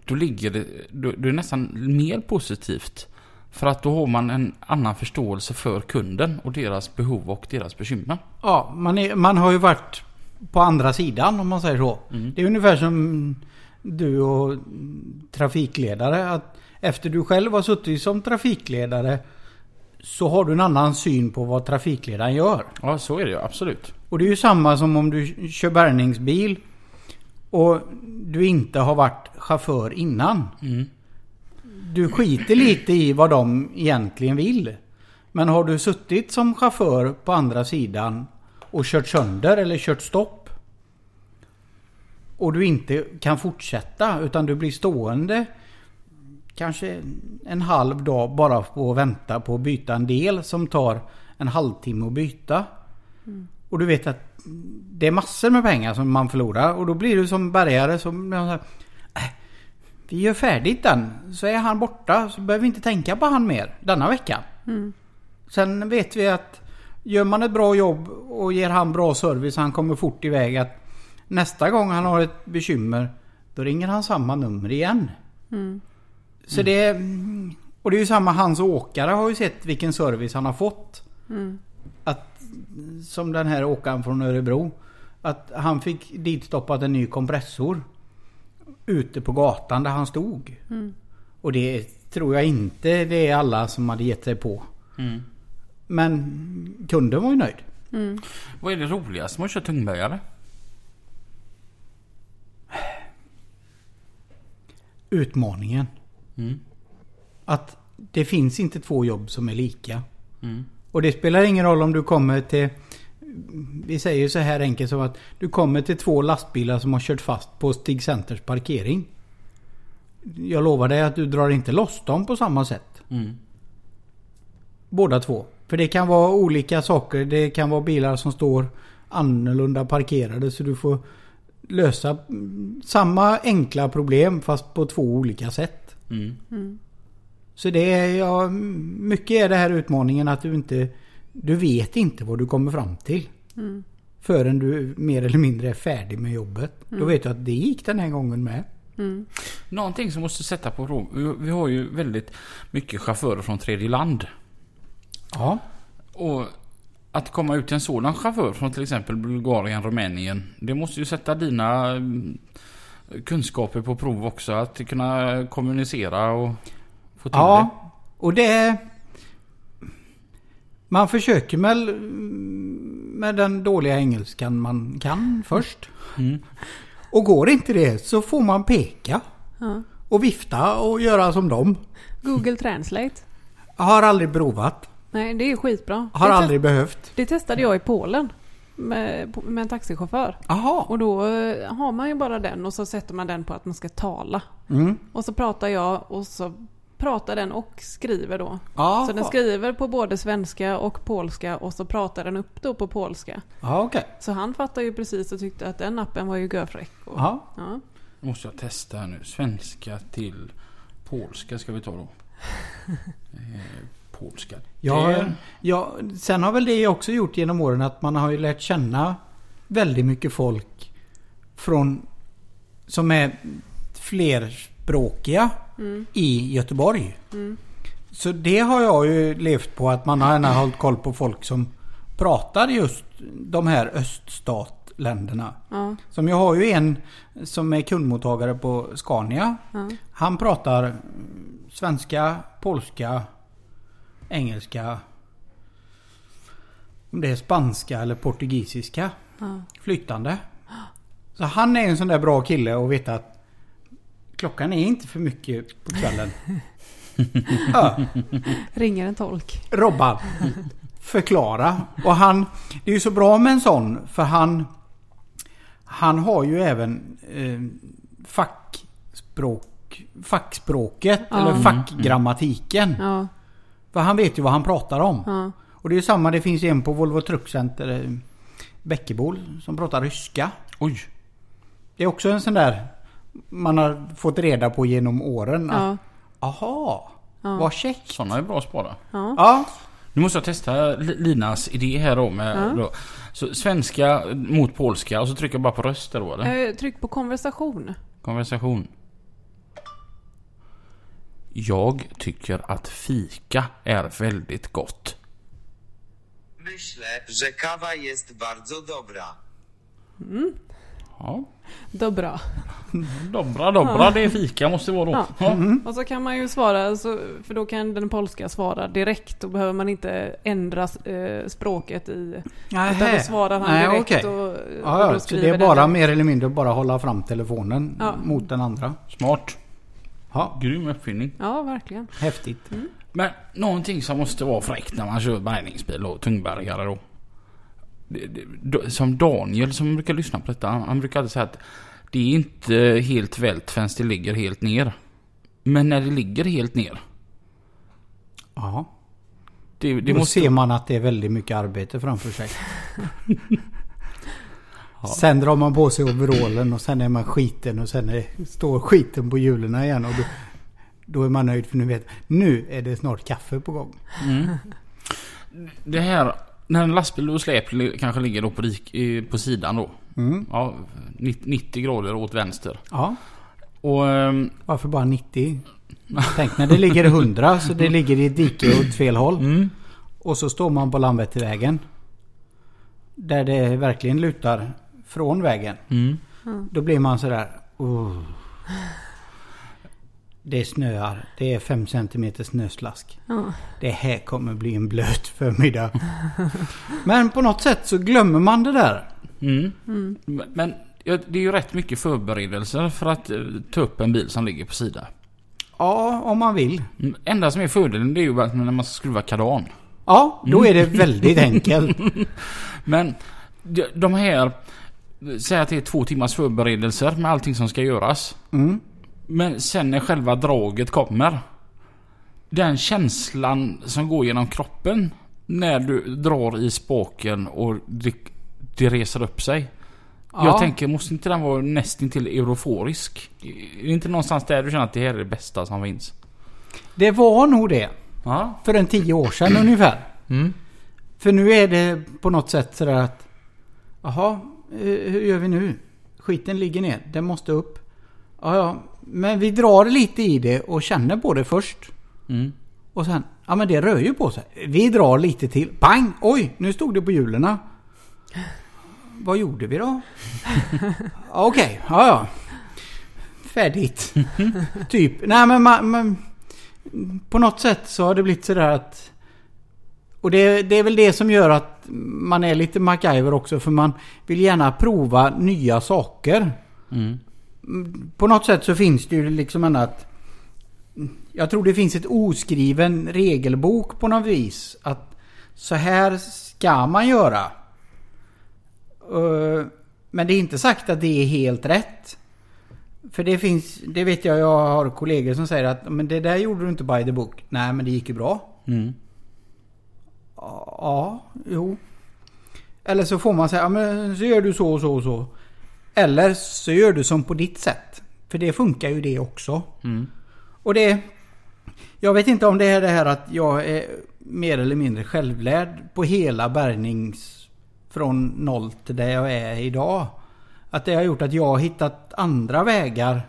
Speaker 1: då ligger det, då, då är det nästan mer positivt. För att då har man en annan förståelse för kunden och deras behov och deras bekymmer.
Speaker 3: Ja, man, är, man har ju varit på andra sidan om man säger så.
Speaker 1: Mm.
Speaker 3: Det är ungefär som du och trafikledare. Att efter du själv har suttit som trafikledare så har du en annan syn på vad trafikledaren gör.
Speaker 1: Ja, så är det ju absolut.
Speaker 3: Och det är ju samma som om du kör bärgningsbil och du inte har varit chaufför innan.
Speaker 1: Mm.
Speaker 3: Du skiter lite i vad de egentligen vill. Men har du suttit som chaufför på andra sidan och kört sönder eller kört stopp och du inte kan fortsätta utan du blir stående kanske en halv dag bara på att vänta på att byta en del som tar en halvtimme att byta. Och du vet att det är massor med pengar som man förlorar och då blir du som bärgare som äh, vi gör färdigt den så är han borta så behöver vi inte tänka på han mer denna vecka. Sen vet vi att gör man ett bra jobb och ger han bra service han kommer fort iväg att nästa gång han har ett bekymmer då ringer han samma nummer igen. Så det är... Och det är ju samma hans åkare har ju sett vilken service han har fått. Att, som den här åkaren från Örebro. Att han fick dit stoppat en ny kompressor. Ute på gatan där han stod. Och det tror jag inte det är alla som hade gett sig på.
Speaker 1: Mm.
Speaker 3: Men kunden var ju nöjd.
Speaker 1: Vad är det roligaste med att köra tungbärgare?
Speaker 3: Utmaningen.
Speaker 1: Mm.
Speaker 3: Att det finns inte två jobb som är lika.
Speaker 1: Mm.
Speaker 3: Och det spelar ingen roll om du kommer till... Vi säger så här enkelt som att du kommer till två lastbilar som har kört fast på Stig Centers parkering. Jag lovar dig att du drar inte loss dem på samma sätt.
Speaker 1: Mm.
Speaker 3: Båda två. För det kan vara olika saker. Det kan vara bilar som står annorlunda parkerade så du får lösa mm, samma enkla problem fast på två olika sätt.
Speaker 1: Mm.
Speaker 3: Så det är ja, mycket är det här utmaningen att du inte Du vet inte vad du kommer fram till. Förrän du mer eller mindre är färdig med jobbet. Då vet du att det gick den här gången med.
Speaker 1: Någonting som måste sätta på prov. Vi- har ju väldigt mycket chaufförer från tredje land.
Speaker 3: Ja.
Speaker 1: Och att komma ut till en sådan chaufför från till exempel Bulgarien, Rumänien. Det måste ju sätta dina mm, kunskaper på prov också. Att kunna kommunicera och få till det.
Speaker 3: Ja. Och det... Man försöker väl med den dåliga engelskan man kan först.
Speaker 1: Mm.
Speaker 3: Och går inte det så får man peka.
Speaker 2: Ja.
Speaker 3: Och vifta och göra som dem.
Speaker 2: Google Translate.
Speaker 3: Har aldrig provat.
Speaker 2: Nej, det är skitbra.
Speaker 3: Har
Speaker 2: det,
Speaker 3: aldrig behövt.
Speaker 2: det testade jag i Polen. Med, med en taxichaufför.
Speaker 3: Jaha.
Speaker 2: Och då eh, har man ju bara den och så sätter man den på att man ska tala.
Speaker 3: Mm.
Speaker 2: Och så pratar jag och så pratar den och skriver då.
Speaker 3: Ja,
Speaker 2: Så den skriver på både svenska och polska och så pratar den upp då på polska.
Speaker 3: ja okej.
Speaker 2: Så han fattar ju precis och tyckte att den appen var ju görfräck. Och,
Speaker 3: Ja.
Speaker 2: ja.
Speaker 1: Måste jag testa här nu. Svenska till polska ska vi ta då. Polska.
Speaker 3: Ja,
Speaker 1: Det-
Speaker 3: ja, sen har väl det också gjort genom åren att man har ju lärt känna väldigt mycket folk från som är flerspråkiga i Göteborg. Så det har jag ju levt på att man har gärna hållit koll på folk som pratar just de här öststatländerna.
Speaker 2: Ja.
Speaker 3: Som jag har ju en som är kundmottagare på Scania.
Speaker 2: Ja.
Speaker 3: Han pratar mm, svenska, polska, engelska. Om det är spanska eller portugisiska.
Speaker 2: Ja.
Speaker 3: Flytande. Så han är en sån där bra kille och vet att klockan är inte för mycket på kvällen. ja,
Speaker 2: Ringer en tolk.
Speaker 3: Robban. Förklara. Och han... Det är ju så bra med en sån för han... Han har ju även eh, fackspråk... Fackspråket
Speaker 2: Ja.
Speaker 3: eller fackgrammatiken.
Speaker 2: Ja.
Speaker 3: För han vet ju vad han pratar om.
Speaker 2: Ja.
Speaker 3: Och det är ju samma, det finns ju en på Volvo Truck Center, eh, Bäckebol, som pratar ryska.
Speaker 1: Oj.
Speaker 3: Det är också en sån där man har fått reda på genom åren. att,
Speaker 2: Ja.
Speaker 3: Aha,
Speaker 2: Ja.
Speaker 3: vad käckt.
Speaker 1: Sådana är bra att spara.
Speaker 2: Ja.
Speaker 3: Ja,
Speaker 1: Nu måste jag testa Li- Linas idé här då med
Speaker 2: Ja.
Speaker 1: då. Så svenska mot polska och så trycker jag bara på röster då eller?
Speaker 2: Eh, Tryck på konversation.
Speaker 1: Konversation. Jag tycker att fika är väldigt gott.
Speaker 5: Myślę, że kawa jest bardzo dobra.
Speaker 1: Ja.
Speaker 2: Dobra.
Speaker 1: Dobra, dobra, det är fika måste det vara då.
Speaker 2: Ja.
Speaker 1: Ja.
Speaker 2: Och så kan man ju svara, så, för då kan den polska svara direkt. Då behöver man inte ändra eh, språket i... Utan då svarar han
Speaker 3: Nej,
Speaker 2: direkt
Speaker 3: okej.
Speaker 2: och, och
Speaker 3: Ja, ja, så det är
Speaker 2: den
Speaker 3: bara
Speaker 2: direkt.
Speaker 3: mer eller mindre bara hålla fram telefonen
Speaker 2: Ja.
Speaker 3: mot den andra.
Speaker 1: Smart.
Speaker 3: Ja,
Speaker 1: Grym uppfinning.
Speaker 2: Ja, verkligen.
Speaker 3: häftigt.
Speaker 1: Men någonting som måste vara fräckt när man kör bärgningsbil och tungbergare då. Det- det- då- Som Daniel som brukar lyssna på detta. Han, han brukar alltid säga att det är inte helt vält förrän det ligger helt ner. Men när det ligger helt ner.
Speaker 3: Ja.
Speaker 1: Det, det
Speaker 3: Då
Speaker 1: måste...
Speaker 3: ser man att det är väldigt mycket arbete framför sig. Sen drar man på sig overallen och sen är man skiten och sen är, står skiten på hjulen igen. Och då, då är man nöjd för nu vet nu är det snart kaffe på gång.
Speaker 1: Det här, när en lastbil och släp kanske ligger då på, rik, på sidan då.
Speaker 3: Mm.
Speaker 1: Ja, 90 90 grader åt vänster.
Speaker 3: Ja,
Speaker 1: Och ehm,
Speaker 3: varför bara 90? Tänk när det ligger 100 så det ligger i ett dike åt fel håll.
Speaker 1: mm,
Speaker 3: Och så står man på Landvettervägen. Där det verkligen lutar från vägen.
Speaker 1: mm.
Speaker 3: Då blir man sådär... Oh. Det snöar. Det är 5 cm snöslask.
Speaker 2: Ja.
Speaker 3: Det här kommer bli en blöt förmiddag. Men på något sätt så glömmer man det där.
Speaker 1: Mm. Men- Men ja, det är ju rätt mycket förberedelser för att eh, ta upp en bil som ligger på sidan.
Speaker 3: Ja, om man vill.
Speaker 1: Mm, Enda som är fördelen det är ju att när man ska skruva kardan.
Speaker 3: Ja, då är det väldigt enkelt.
Speaker 1: Men de här... Säg att det är två timmars förberedelser med allting som ska göras.
Speaker 3: Mm.
Speaker 1: Men sen när själva draget kommer. Den känslan som går genom kroppen när du drar i spaken och det, det reser upp sig.
Speaker 3: Ja.
Speaker 1: Jag tänker, måste inte den vara nästintill euforisk? Är det inte någonstans där du känner att det här är det bästa som finns?
Speaker 3: Det var nog det.
Speaker 1: Ja.
Speaker 3: För en tio år sedan ungefär.
Speaker 1: Mm.
Speaker 3: För nu är det på något sätt sådär att... Jaha, hur gör vi nu? Skiten ligger ner, den måste upp. Ja, ja, men vi drar lite i det och känner på det först.
Speaker 1: Mm.
Speaker 3: Och sen, ja men det rör ju på sig. Vi drar lite till. Bang! Oj, nu stod det på hjulen. Vad gjorde vi då? Okej, ja ja. Färdigt. typ. Nej men, man, man, på något sätt så har det blivit sådär att... Och det, det är väl det som gör att man är lite MacGyver också för man vill gärna prova nya saker.
Speaker 1: Mm.
Speaker 3: På något sätt så finns det ju liksom en att... Jag tror det finns ett oskriven regelbok på något vis. Att så här ska man göra. Eh, Men det är inte sagt att det är helt rätt. För det finns, det vet jag, jag har kollegor som säger att men det där gjorde du inte by the book. Nej men det gick ju bra.
Speaker 1: Mm.
Speaker 3: Ja, jo. Eller så får man säga, ja, men så gör du så och så och så. Eller så gör du som på ditt sätt. För det funkar ju det också.
Speaker 1: Mm.
Speaker 3: Och det... Jag vet inte om det är det här att jag är mer eller mindre självlärd på hela bärgnings... Från noll till där jag är idag. Att det har gjort att jag har hittat andra vägar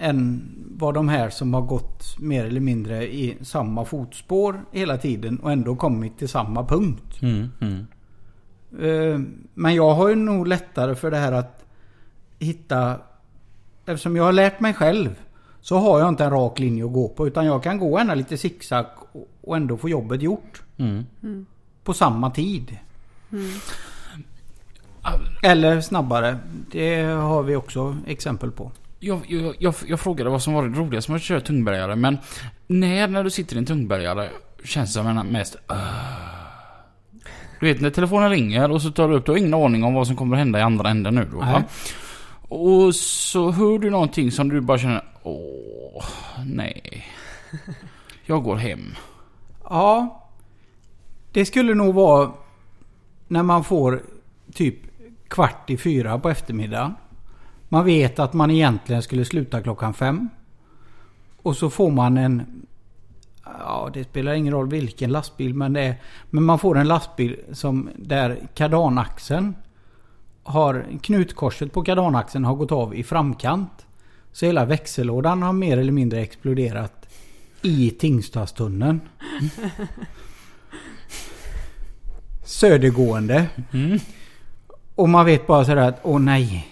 Speaker 3: än vad de här som har gått mer eller mindre i samma fotspår hela tiden och ändå kommit till samma punkt.
Speaker 1: Mm. Mm.
Speaker 3: Eh, Men jag har ju nog lättare för det här att hitta... Eftersom jag har lärt mig själv så har jag inte en rak linje att gå på utan jag kan gå ända lite zigzag och ändå få jobbet gjort.
Speaker 1: Mm.
Speaker 3: På samma tid. Eller snabbare. Det har vi också exempel på.
Speaker 1: Jag, jag, jag, jag frågade vad som var det roligaste med att köra tungbergare men när, när du sitter i en tungbergare känns det som en mest... "Åh." Du vet när telefonen ringer och så tar du upp, du har ingen aning om vad som kommer att hända i andra änden nu då. va? Och så hör du någonting som du bara känner, åh, nej. Jag går hem.
Speaker 3: Ja. Det skulle nog vara när man får typ kvart i fyra på eftermiddagen. Man vet att man egentligen skulle sluta klockan fem. Och så får man en... Ja, det spelar ingen roll vilken lastbil men det är... Men man får en lastbil som där kardanaxeln har... Knutkorset på kardanaxeln har gått av i framkant. Så hela växellådan har mer eller mindre exploderat i Tingstadstunneln. Södergående.
Speaker 1: Mm.
Speaker 3: Och man vet bara sådär att, åh nej.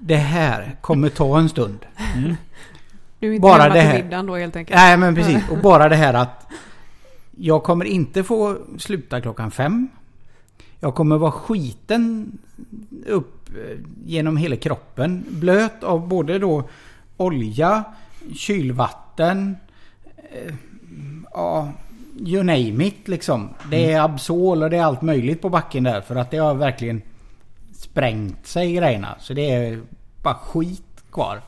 Speaker 3: Det här kommer ta en stund.
Speaker 2: Du är inte
Speaker 3: Bara
Speaker 2: hemma
Speaker 3: det
Speaker 2: till
Speaker 3: här.
Speaker 2: middagen då helt enkelt?
Speaker 3: Nej men precis. Och bara det här att jag kommer inte få sluta klockan fem. Jag kommer vara skiten upp eh, genom hela kroppen. Blöt av både då olja, kylvatten, eh, ja, you name it liksom. Det är Absol och det är allt möjligt på backen där för att det har verkligen sprängt sig grejerna. Så det är bara skit kvar.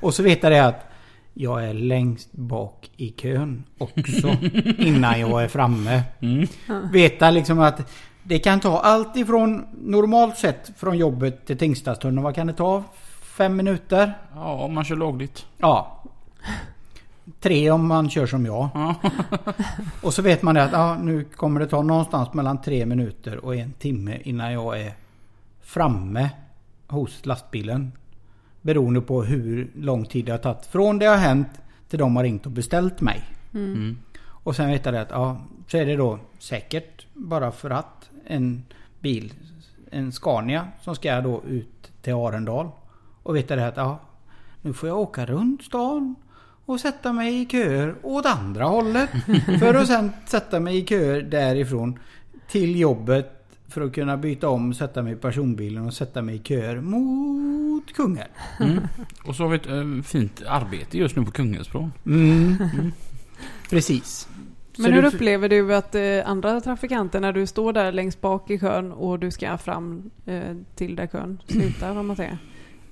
Speaker 3: Och så vet jag det att jag är längst bak i kön också innan jag är framme. Veta liksom att det kan ta allt ifrån normalt sett från jobbet till Tingstadstunneln. Vad kan det ta? Fem minuter?
Speaker 1: Ja, om man kör lagligt.
Speaker 3: Ja. Tre om man kör som jag.
Speaker 1: Ja.
Speaker 3: Och så vet man det att ja, nu kommer det ta någonstans mellan tre minuter och en timme innan jag är framme hos lastbilen. Beroende på hur lång tid det har tagit från det har hänt till de har ringt och beställt mig.
Speaker 1: Mm.
Speaker 3: Och sen vet jag det att ja, så är det då säkert bara för att en bil, en Scania som ska då ut till Arendal. Och vet jag det att ja, nu får jag åka runt stan och sätta mig i köer åt andra hållet. för att sen sätta mig i köer därifrån till jobbet för att kunna byta om, sätta mig i personbilen och sätta mig i köer mot Kungälv.
Speaker 1: Mm. Och så har vi ett eh, fint arbete just nu på Kungälvsbron.
Speaker 3: Mm. Precis. Så
Speaker 2: Men hur
Speaker 3: du-
Speaker 2: upplever du att eh, andra trafikanter när du står där längst bak i kön och du ska fram eh, till där kön slutar om man säger?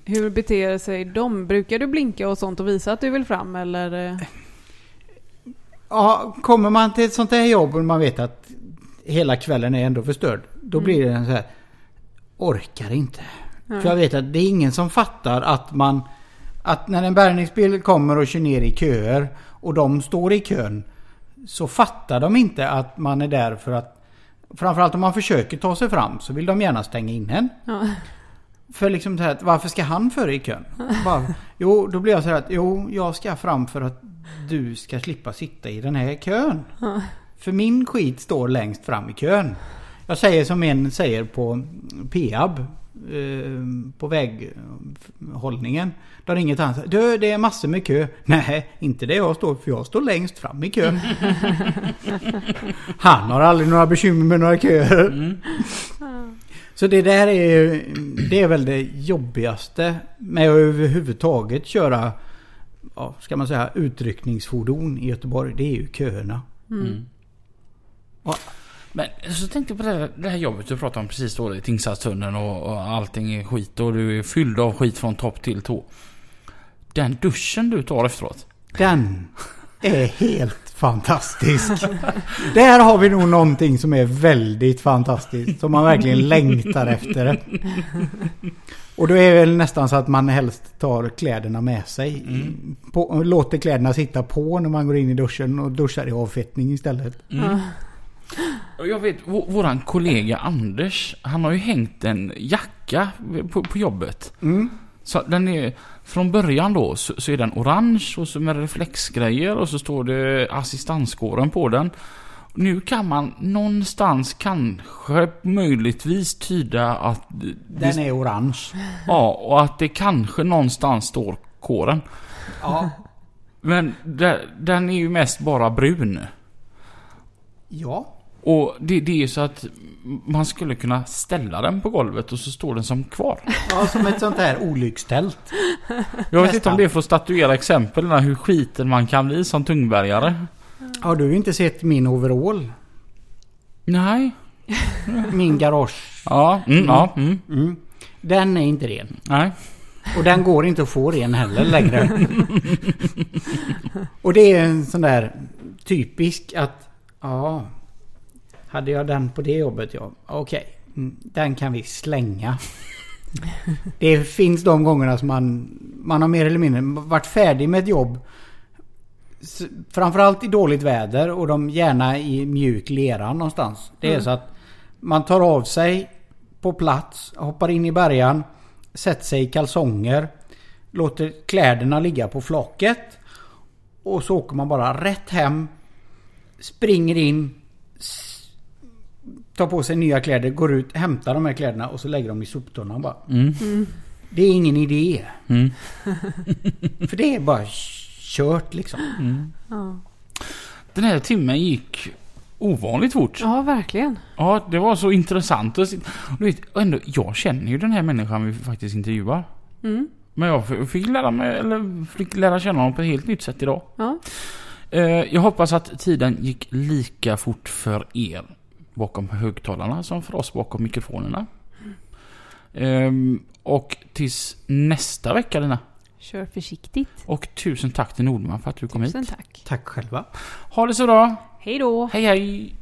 Speaker 2: Hur beter sig de? Brukar du blinka och sånt och visa att du vill fram eller? Eh,
Speaker 3: Ja, kommer man till ett sånt här jobb och man vet att hela kvällen är ändå förstörd. Då blir det en så här. Orkar inte.
Speaker 2: Ja.
Speaker 3: För jag vet att det är ingen som fattar att man... Att när en bärgningsbil kommer och kör ner i köer och de står i kön. Så fattar de inte att man är där för att... Framförallt om man försöker ta sig fram så vill de gärna stänga in en.
Speaker 2: ja.
Speaker 3: För liksom så här, att varför ska han före i kön? Bara, jo, då blir jag så här att jo, jag ska fram för att du ska slippa sitta i den här kön.
Speaker 2: Ja.
Speaker 3: För min skit står längst fram i kön. Jag säger som en säger på Peab. Eh, på väghållningen. Då ringer han Du, det är massor med kö. Nej, inte det jag står för jag står längst fram i kön. han har aldrig några bekymmer med några köer. Så det där är, det är väl det jobbigaste med att överhuvudtaget köra, ja, ska man säga, utryckningsfordon i Göteborg. Det är ju köerna.
Speaker 1: Mm.
Speaker 3: Och,
Speaker 1: Men så tänkte jag på det här, det här jobbet du pratade om precis då i Tingstadstunneln och, och allting är skit och du är fylld av skit från topp till tå. Den duschen du tar efteråt.
Speaker 3: den är helt fantastisk. Där har vi nog någonting som är väldigt fantastiskt. Som man verkligen längtar efter. Och då är det väl nästan så att man helst tar kläderna med sig. På, och låter kläderna sitta på när man går in i duschen och duschar i avfettning istället.
Speaker 2: Ja.
Speaker 1: Jag vet, vå- våran kollega Anders, han har ju hängt en jacka på, på jobbet.
Speaker 3: Mm.
Speaker 1: Så den är, från början då så, så är den orange och så med reflexgrejer och så står det assistanskåren på den. Nu kan man någonstans kanske möjligtvis tyda att... det-
Speaker 3: Den är orange.
Speaker 1: Ja, och att det kanske någonstans står kåren.
Speaker 3: Ja.
Speaker 1: Men det, den är ju mest bara brun.
Speaker 3: Ja.
Speaker 1: Och det, det är ju så att man skulle kunna ställa den på golvet och så står den som kvar.
Speaker 3: Ja, som ett sånt här olyckstält.
Speaker 1: Jag vet inte om det är för att statuera exempel där hur skiten man kan bli som tungbärgare.
Speaker 3: Har du inte sett min overall?
Speaker 1: Nej.
Speaker 3: Min garage.
Speaker 1: Ja, mm, ja, mm,
Speaker 3: Mm. Den är inte ren.
Speaker 1: nej.
Speaker 3: Och den går inte att få ren heller längre. och det är en sån där typisk att ja, hade jag den på det jobbet ja, okej, mm, den kan vi slänga. det finns de gångerna som man, man har mer eller mindre varit färdig med ett jobb. Framförallt i dåligt väder och de gärna i mjuk lera någonstans. Det är
Speaker 2: Mm.
Speaker 3: så att man tar av sig på plats, hoppar in i bärgaren, sätter sig i kalsonger, låter kläderna ligga på flaket Och så åker man bara rätt hem. Springer in. Tar på sig nya kläder, går ut, hämtar de här kläderna och så lägger de i soptunnan bara.
Speaker 1: Mm.
Speaker 3: Det är ingen idé.
Speaker 1: Mm.
Speaker 3: För det är bara kört liksom.
Speaker 2: Ja.
Speaker 1: Den här timmen gick ovanligt fort.
Speaker 2: ja, verkligen.
Speaker 1: Ja, det var så intressant. Du vet, och ändå, jag känner ju den här människan vi faktiskt intervjuar.
Speaker 2: Mm.
Speaker 1: Men jag fick lära, mig, eller fick lära känna honom på ett helt nytt sätt idag.
Speaker 2: Ja.
Speaker 1: Eh, jag hoppas att tiden gick lika fort för er bakom högtalarna som för oss bakom mikrofonerna. Ehm, och tills nästa vecka Lina.
Speaker 2: Kör försiktigt.
Speaker 1: Och tusen tack till Nordman för att du kom
Speaker 2: Tusen
Speaker 1: hit.
Speaker 2: tack.
Speaker 3: Tack själva.
Speaker 1: Ha det så bra.
Speaker 2: Hej då!
Speaker 1: Hej hej!